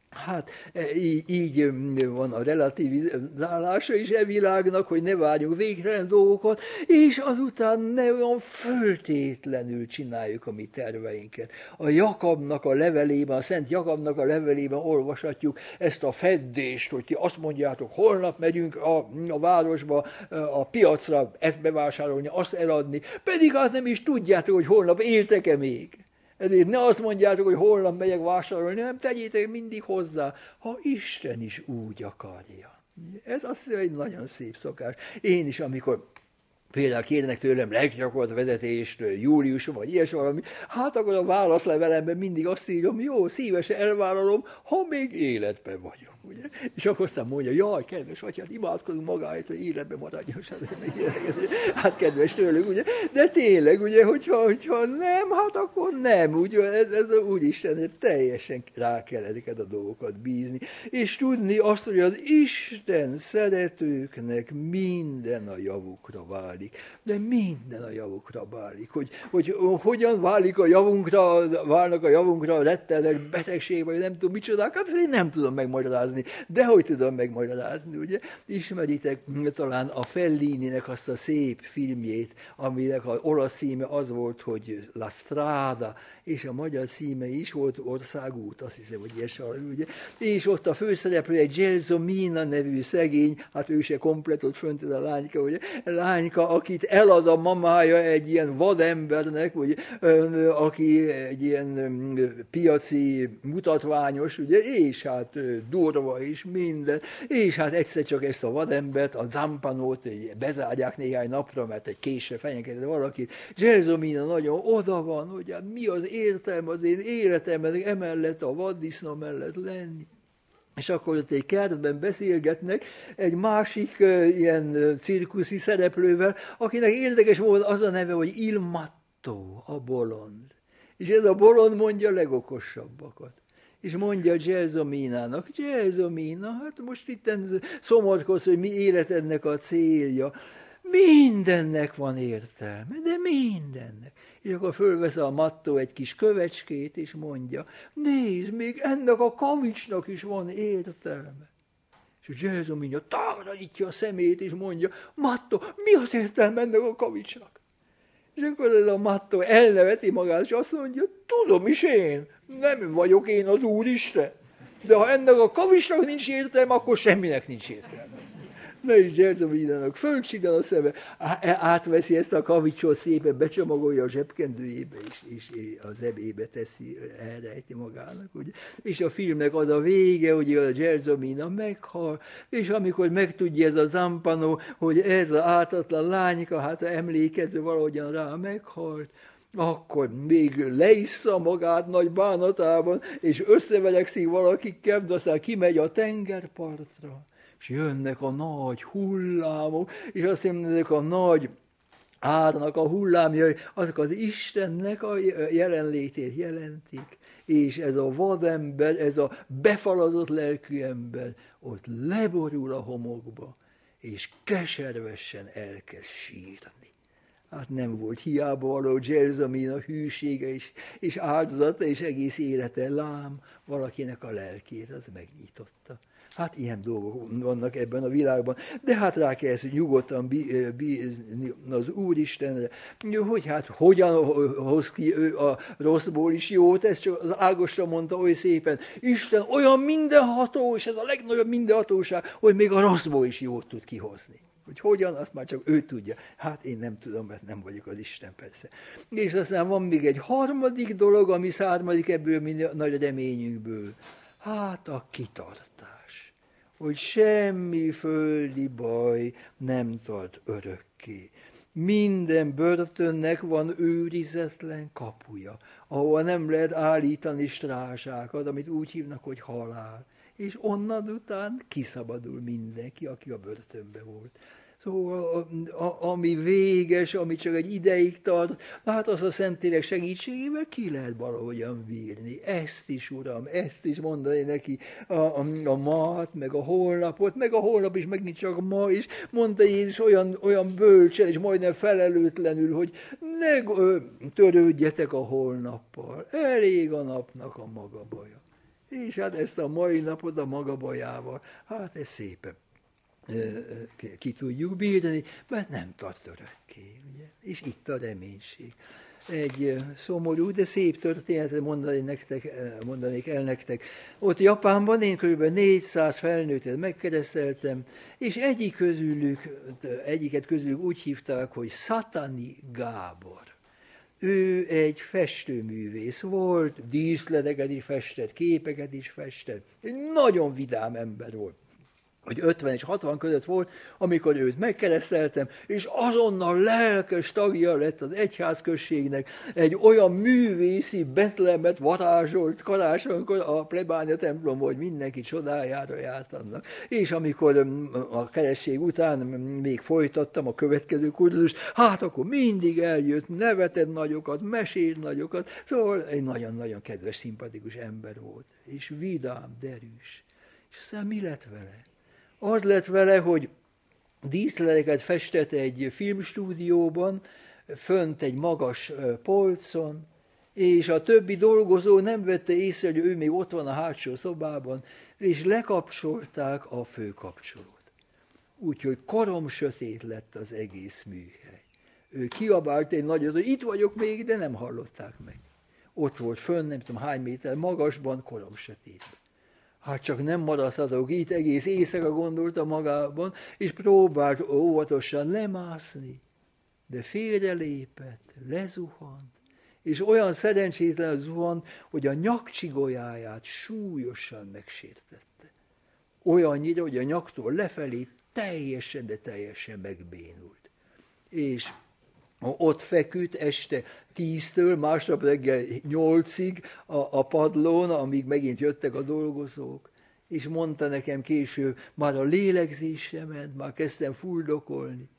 Hát e, így, így van a relativizálása is e világnak, hogy ne várjunk végtelen dolgokat, és azután ne olyan föltétlenül csináljuk a mi terveinket. A Jakabnak a levelében, a Szent Jakabnak a levelében olvashatjuk ezt a feddést, hogy ti azt mondjátok, holnap megyünk a, a városba, a piacra ezt bevásárolni, azt eladni, pedig azt nem is tudjátok, hogy holnap éltek-e még. Ezért ne azt mondjátok, hogy holnap megyek vásárolni, nem tegyétek mindig hozzá, ha Isten is úgy akarja. Ez azt egy nagyon szép szokás. Én is, amikor például kérnek tőlem leggyakorolt vezetést júliusban, vagy ilyes valami, hát akkor a válaszlevelemben mindig azt írom, jó, szívesen elvállalom, ha még életben vagyok ugye? És akkor aztán mondja, jaj, kedves hát imádkozunk magáért, hogy életben maradjon, hát kedves tőlük, ugye? De tényleg, ugye, hogyha, hogyha nem, hát akkor nem, ugye, ez, ez úgy Isten, teljesen rá kell ezeket a dolgokat bízni, és tudni azt, hogy az Isten szeretőknek minden a javukra válik, de minden a javukra válik, hogy, hogy hogyan válik a javunkra, válnak a javunkra a rettenek betegség, vagy nem tudom micsodák, hát én nem tudom megmagyarázni megmagyarázni, de hogy tudom megmagyarázni, ugye? Ismeritek talán a Fellininek azt a szép filmjét, aminek az olasz címe az volt, hogy La Strada, és a magyar címe is volt Országút, azt hiszem, hogy ilyes ugye? És ott a főszereplő egy Gelsomina nevű szegény, hát ő se komplet, ott fönt ez a lányka, ugye? Lányka, akit elad a mamája egy ilyen vadembernek, ugye? aki egy ilyen piaci mutatványos, ugye? és hát durva is minden, és hát egyszer csak ezt a vadembert, a zampanót bezárják néhány napra, mert egy késre fenyegetett valakit. Gelsomina nagyon oda van, ugye mi az értelme az én életemben emellett a vaddisznó mellett lenni. És akkor ott egy kertben beszélgetnek egy másik uh, ilyen cirkuszi szereplővel, akinek érdekes volt az a neve, hogy Il Matto, a bolond. És ez a bolond mondja a legokosabbakat. És mondja Gelsominának, Gelsomina, hát most itt szomorkoz, hogy mi életednek a célja. Mindennek van értelme, de mindennek. És akkor fölvesz a mattó egy kis kövecskét, és mondja, nézd, még ennek a kavicsnak is van értelme. És Jézus mondja, távolítja a szemét, és mondja, Mattó, mi az értelme ennek a kavicsnak? És akkor ez a Mattó elneveti magát, és azt mondja, tudom is én, nem vagyok én az Úristen. De ha ennek a kavicsnak nincs értelme, akkor semminek nincs értelme. Na és Zserzovinának fölcsigal a szeme, e, átveszi ezt a kavicsot szépen, becsomagolja a zsebkendőjébe, és, és a zebébe teszi, elrejti magának. Ugye? És a filmnek az a vége, hogy a Zserzomina meghal, és amikor megtudja ez a Zampano, hogy ez az ártatlan lányka, hát emlékező valahogyan rá meghalt, akkor még leissza magát nagy bánatában, és összevelekszik valakikkel, de aztán kimegy a tengerpartra és jönnek a nagy hullámok, és azt mondja, ezek a nagy árnak a hullámjai, azok az Istennek a jelenlétét jelentik, és ez a vadember, ez a befalazott lelkű ember ott leborul a homokba, és keservesen elkezd sírni. Hát nem volt hiába való Jerzamin a hűsége és, és áldozata, és egész élete lám valakinek a lelkét, az megnyitotta. Hát ilyen dolgok vannak ebben a világban, de hát rá kell ezt nyugodtan bízni az Úristenre, hogy hát hogyan hoz ki ő a rosszból is jót, ezt csak az Ágosra mondta oly szépen, Isten olyan mindenható, és ez a legnagyobb mindenhatóság, hogy még a rosszból is jót tud kihozni. Hogy hogyan, azt már csak ő tudja. Hát én nem tudom, mert nem vagyok az Isten persze. És aztán van még egy harmadik dolog, ami származik ebből mi nagy reményünkből. Hát a kitart hogy semmi földi baj nem tart örökké. Minden börtönnek van őrizetlen kapuja, ahol nem lehet állítani strásákat, amit úgy hívnak, hogy halál. És onnan után kiszabadul mindenki, aki a börtönbe volt. Szóval ami véges, ami csak egy ideig tart, hát az a Szentlélek segítségével ki lehet valahogyan bírni. Ezt is, Uram, ezt is mondani neki a, a, a mat, meg a holnapot, meg a holnap is, meg nincs csak ma is. Mondta Jézus olyan, olyan bölcsen, és majdnem felelőtlenül, hogy ne törődjetek a holnappal. Elég a napnak a maga baja. És hát ezt a mai napot a maga bajával, hát ez szépen ki tudjuk bírni, mert nem tart örökké. Ugye? És itt a reménység. Egy szomorú, de szép történetet mondani nektek, mondanék el nektek. Ott Japánban én kb. 400 felnőttet megkereszteltem, és egyik közülük, egyiket közülük úgy hívták, hogy Satani Gábor. Ő egy festőművész volt, díszleteket is festett, képeket is festett. Egy nagyon vidám ember volt hogy 50 és 60 között volt, amikor őt megkereszteltem, és azonnal lelkes tagja lett az egyházközségnek, egy olyan művészi betlemet varázsolt karácsonykor a plebánia templom, hogy mindenki csodájára járt annak. És amikor mm, a keresztség után még folytattam a következő kurzust, hát akkor mindig eljött, nevetett nagyokat, mesélt nagyokat, szóval egy nagyon-nagyon kedves, szimpatikus ember volt, és vidám, derűs. És aztán mi lett vele? Az lett vele, hogy díszleteket festett egy filmstúdióban, fönt egy magas polcon, és a többi dolgozó nem vette észre, hogy ő még ott van a hátsó szobában, és lekapcsolták a főkapcsolót. Úgyhogy korom sötét lett az egész műhely. Ő kiabált egy nagyot, hogy itt vagyok még, de nem hallották meg. Ott volt fönn, nem tudom hány méter magasban, korom sötétben. Hát csak nem maradhatok itt, egész éjszaka gondolta magában, és próbált óvatosan lemászni, de félrelépett, lezuhant, és olyan szerencsétlen zuhant, hogy a nyakcsigolyáját súlyosan megsértette. Olyannyira, hogy a nyaktól lefelé teljesen, de teljesen megbénult. És ott feküdt este tíztől, másnap reggel nyolcig a, a padlón, amíg megint jöttek a dolgozók. És mondta nekem később, már a lélegzése ment, már kezdtem fuldokolni.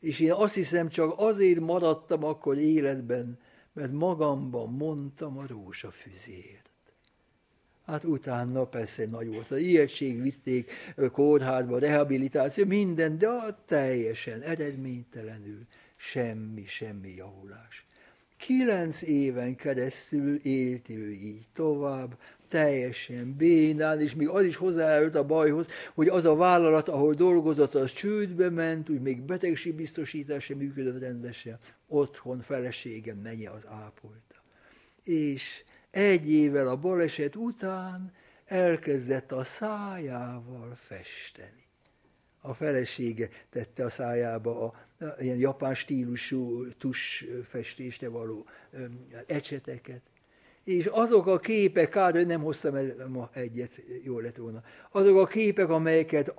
És én azt hiszem, csak azért maradtam akkor életben, mert magamban mondtam a rózsafüzért. Hát utána persze nagy volt. A ijegység vitték kórházba, rehabilitáció, minden, de teljesen eredménytelenül semmi, semmi javulás. Kilenc éven keresztül élt ő így tovább, teljesen bénán, és még az is hozzájárult a bajhoz, hogy az a vállalat, ahol dolgozott, az csődbe ment, úgy még betegségbiztosítás sem működött rendesen, otthon feleségem menye az ápolta. És egy évvel a baleset után elkezdett a szájával festeni. A felesége tette a szájába a, ilyen japán stílusú tusfestésre való ecseteket, és azok a képek, kár, hogy nem hoztam el ma egyet, jó lett volna, azok a képek, amelyeket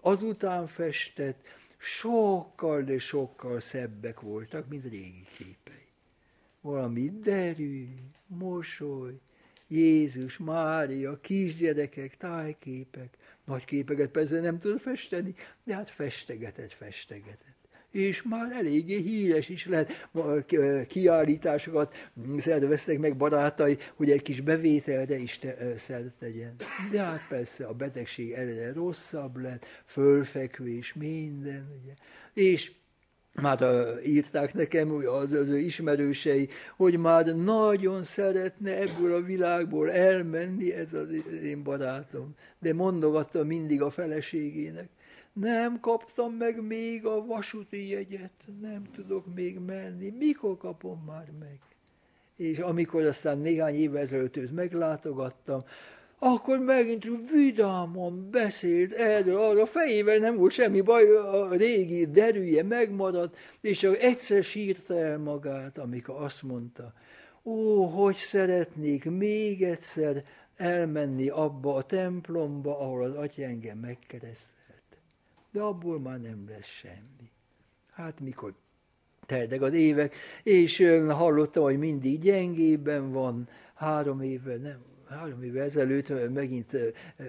azután festett, sokkal, de sokkal szebbek voltak, mint régi képei. Valami derű, mosoly, Jézus, Mária, kisgyerekek, tájképek, nagy képeket persze nem tud festeni, de hát festegetett, festegetett és már eléggé híres is lehet, kiállításokat szerveztek meg barátai, hogy egy kis bevételre is te, szert tegyen. De hát persze a betegség erre rosszabb lett, fölfekvés, minden, ugye. És már írták nekem az, az ismerősei, hogy már nagyon szeretne ebből a világból elmenni ez az én barátom. De mondogatta mindig a feleségének, nem kaptam meg még a vasúti jegyet, nem tudok még menni, mikor kapom már meg? És amikor aztán néhány évvel ezelőtt őt meglátogattam, akkor megint vidámon beszélt erről, arra a fejével nem volt semmi baj, a régi derűje megmaradt, és csak egyszer sírta el magát, amikor azt mondta, ó, hogy szeretnék még egyszer elmenni abba a templomba, ahol az atya engem megkeresztelt de abból már nem lesz semmi. Hát mikor teldek az évek, és hallottam, hogy mindig gyengében van, három éve, nem, három éve ezelőtt, megint,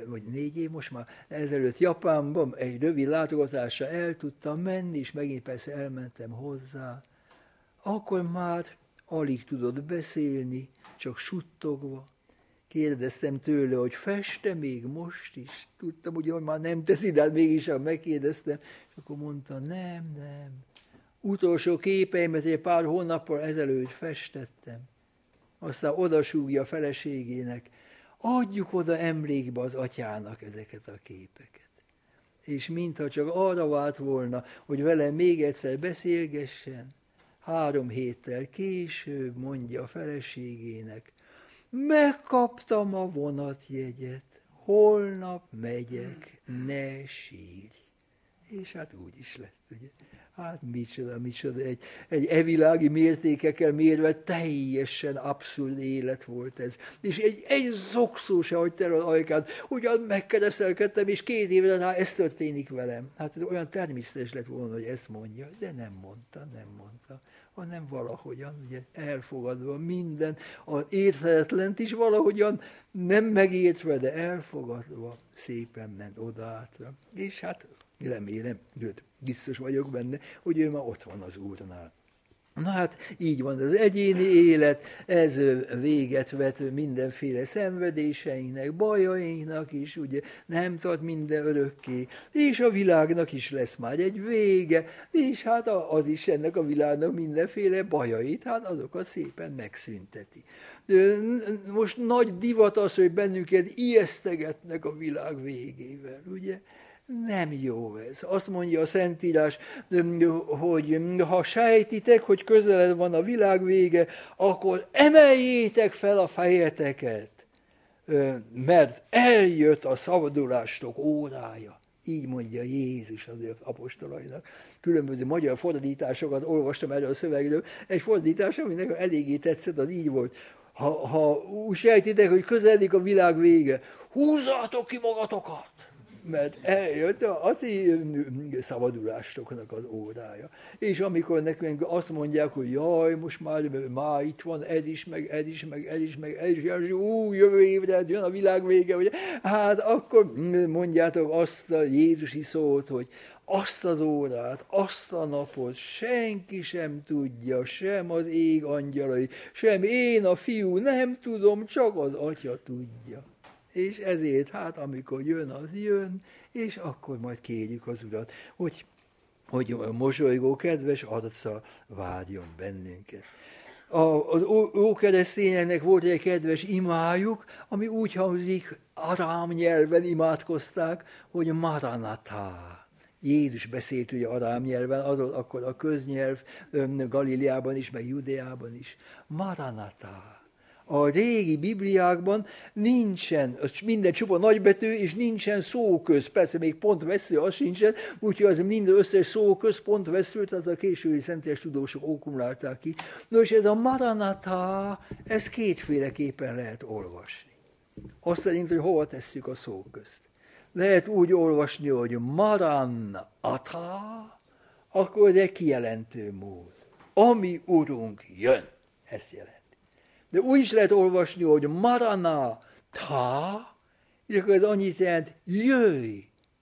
vagy négy év most már ezelőtt Japánban egy rövid látogatásra el tudtam menni, és megint persze elmentem hozzá. Akkor már alig tudott beszélni, csak suttogva. Kérdeztem tőle, hogy feste még most is. Tudtam, hogy már nem teszi, de hát mégis megkérdeztem. És akkor mondta, nem, nem. Utolsó képeimet egy pár hónappal ezelőtt festettem. Aztán odasúgja a feleségének, adjuk oda emlékbe az atyának ezeket a képeket. És mintha csak arra vált volna, hogy vele még egyszer beszélgessen, három héttel később mondja a feleségének, megkaptam a vonatjegyet, holnap megyek, ne sírj. És hát úgy is lett, ugye. Hát micsoda, micsoda, egy, egy evilági mértékekkel mérve teljesen abszurd élet volt ez. És egy, egy zokszó se hagyta el az ajkát, ugyan megkereszelkedtem, és két évre rá ez történik velem. Hát ez olyan természetes lett volna, hogy ezt mondja, de nem mondta, nem mondta hanem valahogyan ugye, elfogadva minden, az érthetetlent is valahogyan nem megértve, de elfogadva szépen ment odaátra. És hát remélem, sőt, biztos vagyok benne, hogy ő már ott van az Úrnál. Na hát így van az egyéni élet, ez véget vet mindenféle szenvedéseinknek, bajainknak is, ugye nem tart minden örökké, és a világnak is lesz már egy vége, és hát az is ennek a világnak mindenféle bajait, hát azokat szépen megszünteti. Most nagy divat az, hogy bennünket ijesztegetnek a világ végével, ugye? Nem jó ez. Azt mondja a Szentírás, hogy ha sejtitek, hogy közeled van a világ vége, akkor emeljétek fel a fejeteket, mert eljött a szabadulástok órája. Így mondja Jézus az apostolainak. Különböző magyar fordításokat olvastam erről a szövegről. Egy fordítás, ami nekem eléggé tetszett, az így volt. Ha, ha úgy sejtitek, hogy közeledik a világ vége, húzzátok ki magatokat! Mert eljött a ti szabadulásoknak az órája. És amikor nekünk azt mondják, hogy jaj, most már, már itt van ez is, meg ez is, meg ez is, meg ez is, és ú, jövő évre jön a világ vége, ugye? hát akkor mondjátok azt a Jézusi szót, hogy azt az órát, azt a napot senki sem tudja, sem az ég angyalai, sem én a fiú, nem tudom, csak az atya tudja és ezért hát amikor jön, az jön, és akkor majd kérjük az Urat, hogy, hogy a mosolygó kedves arca várjon bennünket. A, az ókeresztényeknek volt egy kedves imájuk, ami úgy hangzik, arám nyelven imádkozták, hogy Maranatá. Jézus beszélt ugye arám nyelven, az akkor a köznyelv Galileában is, meg Judeában is. Maranatá a régi Bibliákban nincsen, minden csupa nagybetű, és nincsen szóköz. Persze még pont vesző, az sincsen, úgyhogy az minden összes szóköz pont vesző, tehát a késői szentes tudósok okkumulálták ki. Nos, ez a Maranatha, ez kétféleképpen lehet olvasni. Azt szerint, hogy hova tesszük a szóközt. Lehet úgy olvasni, hogy Maranatha, akkor ez egy kijelentő mód. Ami Urunk jön, ezt jelent. De úgy is lehet olvasni, hogy marana ta, és akkor ez annyit jelent, jöjj,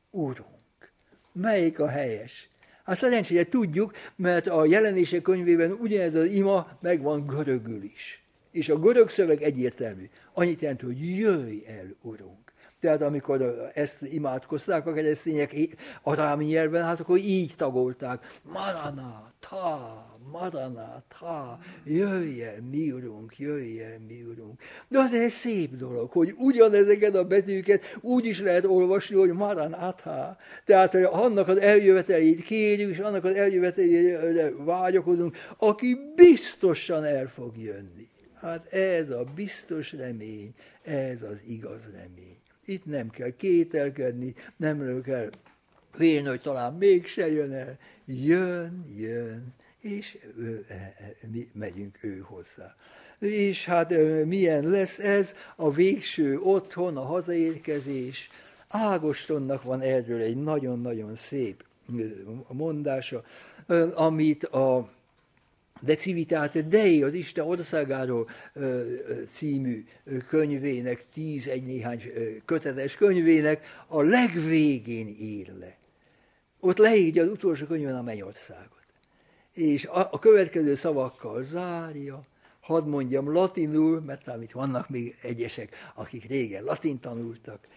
Urunk. Melyik a helyes? Hát szerencsére tudjuk, mert a jelenések könyvében ugyanez az ima megvan görögül is. És a görög szöveg egyértelmű. Annyit jelent, hogy jöjj el, Urunk. Tehát amikor ezt imádkozták a keresztények arámi nyelven, hát akkor így tagolták. Marana, ta, maranát, ha, jöjj el, mi urunk, jöjj el, mi urunk. De az egy szép dolog, hogy ugyanezeket a betűket úgy is lehet olvasni, hogy maranát, ha. Tehát, hogy annak az eljövetelét kérjük, és annak az eljövetelét vágyakozunk, aki biztosan el fog jönni. Hát ez a biztos remény, ez az igaz remény. Itt nem kell kételkedni, nem kell vélni, hogy talán mégse jön el. Jön, jön, és mi megyünk ő hozzá. És hát milyen lesz ez a végső otthon, a hazaérkezés. Ágostonnak van erről egy nagyon-nagyon szép mondása, amit a De Civitate Dei, az Isten országáról című könyvének, tíz egy néhány kötetes könyvének a legvégén ír le. Ott leírja az utolsó könyvben a mennyországot és a, a következő szavakkal zárja, hadd mondjam latinul, mert talán itt vannak még egyesek, akik régen latin tanultak.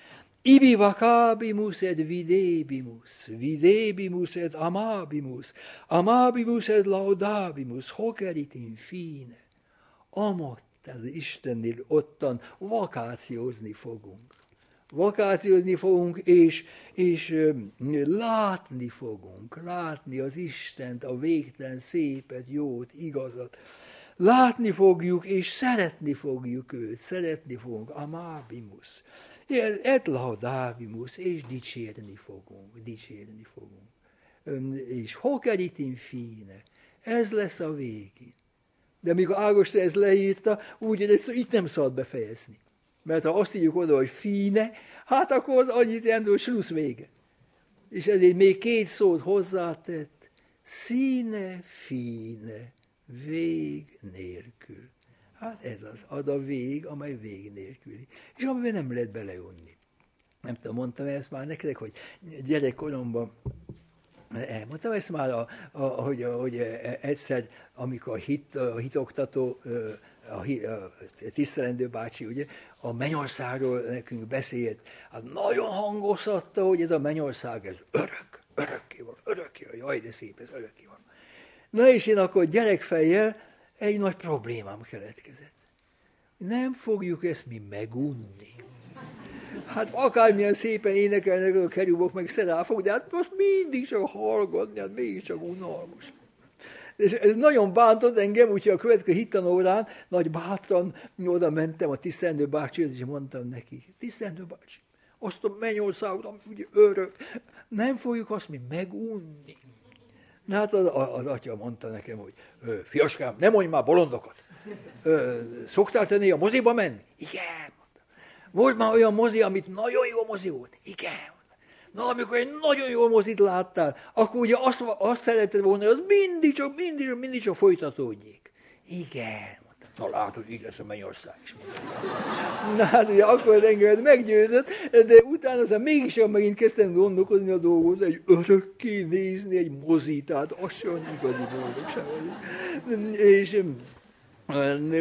Ibi vacabimus et videbimus, videbimus et amabimus, amabimus et laudabimus, hoc erit infine. Amott, az Istennél ottan vakációzni fogunk vakációzni fogunk, és, és látni fogunk, látni az Istent, a végtelen szépet, jót, igazat. Látni fogjuk, és szeretni fogjuk őt, szeretni fogunk, amábimus, et laudabimus, és dicsérni fogunk, dicsérni fogunk. És hokeritin fine, ez lesz a végén. De mikor Ágoston ezt leírta, úgy, hogy ezt itt nem szabad befejezni. Mert ha azt írjuk oda, hogy fine, hát akkor az annyit jelent, hogy slusz vége. És ezért még két szót hozzátett, színe, fine, vég nélkül. Hát ez az, az a vég, amely vég nélküli. És amiben nem lehet beleunni. Nem tudom, mondtam ezt már nektek, hogy gyerekkoromban Elmondtam ezt már, a, a, hogy, hogy egyszer, amikor a, hit, a hitoktató, a, a tisztelendő bácsi, ugye, a mennyországról nekünk beszélt, hát nagyon hangoztatta, hogy ez a mennyország, ez örök, örökké van, örökké van, jaj, de szép, ez örökké van. Na és én akkor gyerekfejjel egy nagy problémám keletkezett. Nem fogjuk ezt mi megunni. Hát akármilyen szépen énekelnek a kerubok, meg szeráfok, de hát most mindig csak hallgatni, hát csak unalmas. És ez nagyon bántott engem, úgyhogy a következő hittanórán nagy bátran oda mentem a tisztendő bácsihoz, és mondtam neki, tisztendő bácsi, azt a mennyországot, ugye örök, nem fogjuk azt mi megunni. Na hát az, az atya mondta nekem, hogy fiaskám, nem mondj már bolondokat. Szoktál tenni a moziba menni? Igen. Volt már olyan mozi, amit nagyon jó mozi volt? Igen. Na, amikor egy nagyon jó mozit láttál, akkor ugye azt, azt szereted volna, hogy az mindig csak, mindig, csak, mindig csak folytatódjék. Igen. Na látod, így lesz a mennyország is. Na hát ugye akkor engem meggyőzött, de utána aztán mégis megint kezdtem gondolkozni a dolgot, egy örökké nézni egy mozit, tehát az sem igazi boldogság. És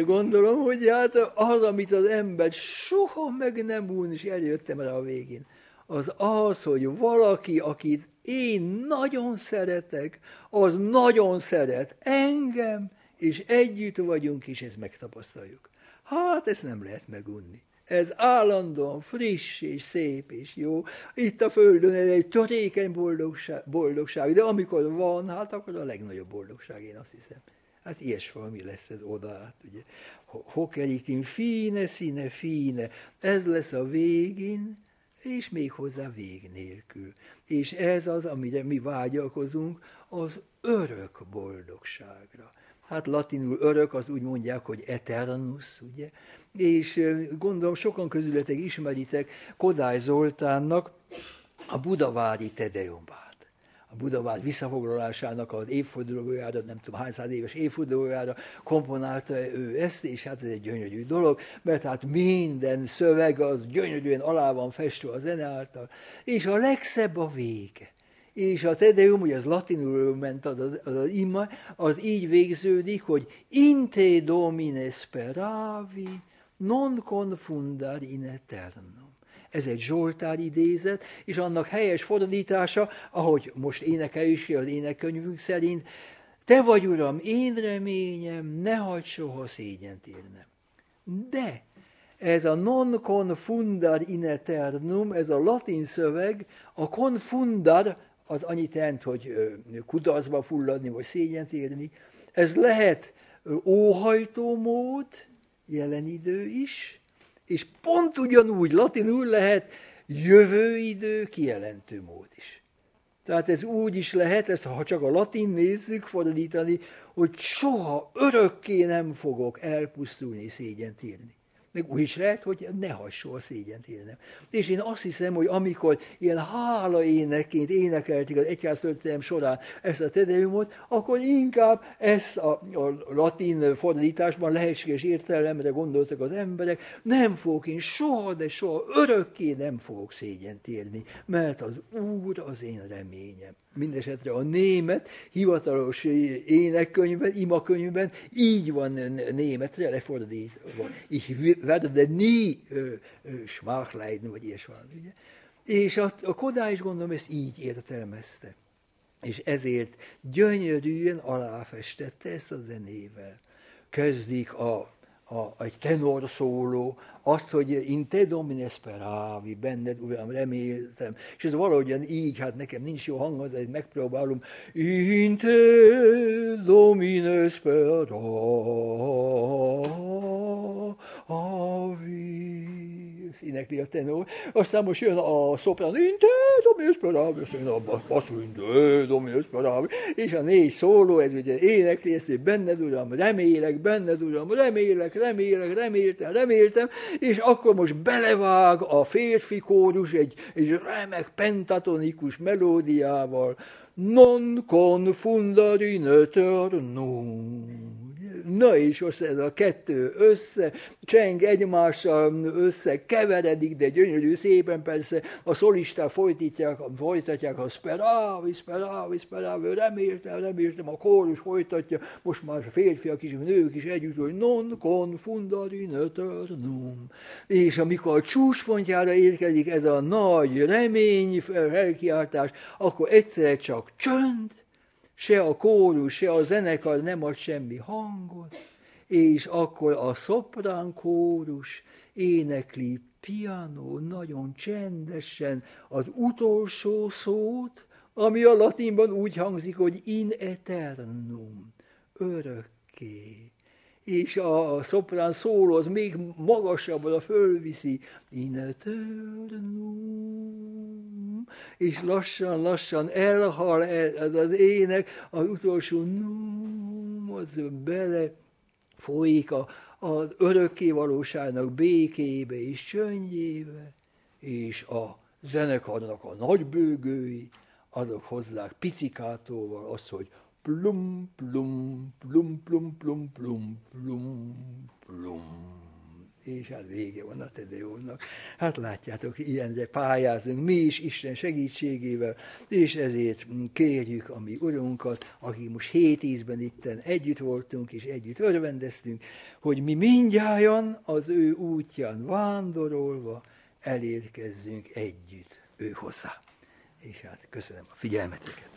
gondolom, hogy hát az, amit az ember soha meg nem úr, és eljöttem rá a végén, az az, hogy valaki, akit én nagyon szeretek, az nagyon szeret engem, és együtt vagyunk, és ezt megtapasztaljuk. Hát ezt nem lehet megunni. Ez állandóan friss és szép és jó. Itt a Földön ez egy törékeny boldogság, boldogság, de amikor van, hát akkor a legnagyobb boldogság, én azt hiszem. Hát ilyes valami lesz ez oda át, ugye. Hokeritin fine, színe, fine. Ez lesz a végén, és még hozzá vég nélkül. És ez az, amire mi vágyakozunk, az örök boldogságra. Hát latinul örök, az úgy mondják, hogy eternus, ugye? És gondolom sokan közületek ismeritek Kodály Zoltánnak a budavári Tedeumban a Budavár visszafoglalásának az évfordulójára, nem tudom hány száz éves évfordulójára komponálta ő ezt, és hát ez egy gyönyörű dolog, mert hát minden szöveg az gyönyörűen alá van festve a zene által, és a legszebb a vége. És a Tedeum, ugye az latinul ment az, az, az, az ima, az így végződik, hogy Inte domine speravi, non confundar in eternum. Ez egy Zsoltár idézet, és annak helyes fordítása, ahogy most énekeljük az énekkönyvünk szerint, te vagy, Uram, én reményem, ne hagyd soha szégyent érnem. De ez a non confundar in eternum, ez a latin szöveg, a confundar, az annyit jelent, hogy kudarcba fulladni, vagy szégyent érni, ez lehet óhajtó mód, jelen idő is, és pont ugyanúgy latinul lehet jövőidő kijelentő mód is. Tehát ez úgy is lehet, ezt ha csak a latin nézzük fordítani, hogy soha örökké nem fogok elpusztulni, szégyent írni. Meg úgy is lehet, hogy ne hasonló szégyent élnem. És én azt hiszem, hogy amikor ilyen hála énekként énekelték az egyház történelem során ezt a tedeumot, akkor inkább ezt a, a latin fordításban lehetséges értelemre gondoltak az emberek, nem fogok én soha, de soha örökké nem fogok szégyent élni, mert az Úr az én reményem mindesetre a német hivatalos énekkönyvben, imakönyvben így van németre lefordítva. Ich werde nie schmach vagy. Ugye? És a, a Kodály is gondolom ezt így értelmezte. És ezért gyönyörűen aláfestette ezt a zenével. Kezdik a a, egy tenor szóló, azt, hogy in te domine speravi, benned, uram, reméltem. És ez valahogyan így, hát nekem nincs jó hangom, de megpróbálom. In te domine speravi. Ezt énekli a tenor. Aztán most jön a szoprán, in te domine speravi, aztán a basszú, in te domine speravi. És a négy szóló, ez ugye énekli ezt, hogy benned, uram, remélek, benned, uram, remélek, remélek, reméltem, reméltem, és akkor most belevág a férfi kórus egy, egy remek pentatonikus melódiával, non confundar in eternum. Na és most ez a kettő össze, cseng egymással össze, keveredik, de gyönyörű szépen persze a szolisták folytatják, folytatják a speravi, speravi, speravi, reméltem, reméltem, a kórus folytatja, most már a férfiak is, nők is együtt, hogy non con fundari num. És amikor a csúcspontjára érkezik ez a nagy remény, felkiáltás, akkor egyszer csak csönd, se a kórus, se a zenekar nem ad semmi hangot, és akkor a szoprán kórus énekli piano nagyon csendesen az utolsó szót, ami a latinban úgy hangzik, hogy in eternum, örökké és a szoprán szóló az még magasabbra fölviszi, és lassan-lassan elhal ez az ének, az utolsó num, az bele folyik a, az örökké valóságnak békébe és csöndjébe, és a zenekarnak a nagybőgői, azok hozzák picikátóval azt, hogy plum, plum, plum, plum, plum, plum, plum, plum. És hát vége van a Tedeónak. Hát látjátok, ilyenre pályázunk mi is Isten segítségével, és ezért kérjük a mi Urunkat, aki most hét ízben itten együtt voltunk, és együtt örvendeztünk, hogy mi mindjárt az ő útján vándorolva elérkezzünk együtt ő hozzá. És hát köszönöm a figyelmeteket.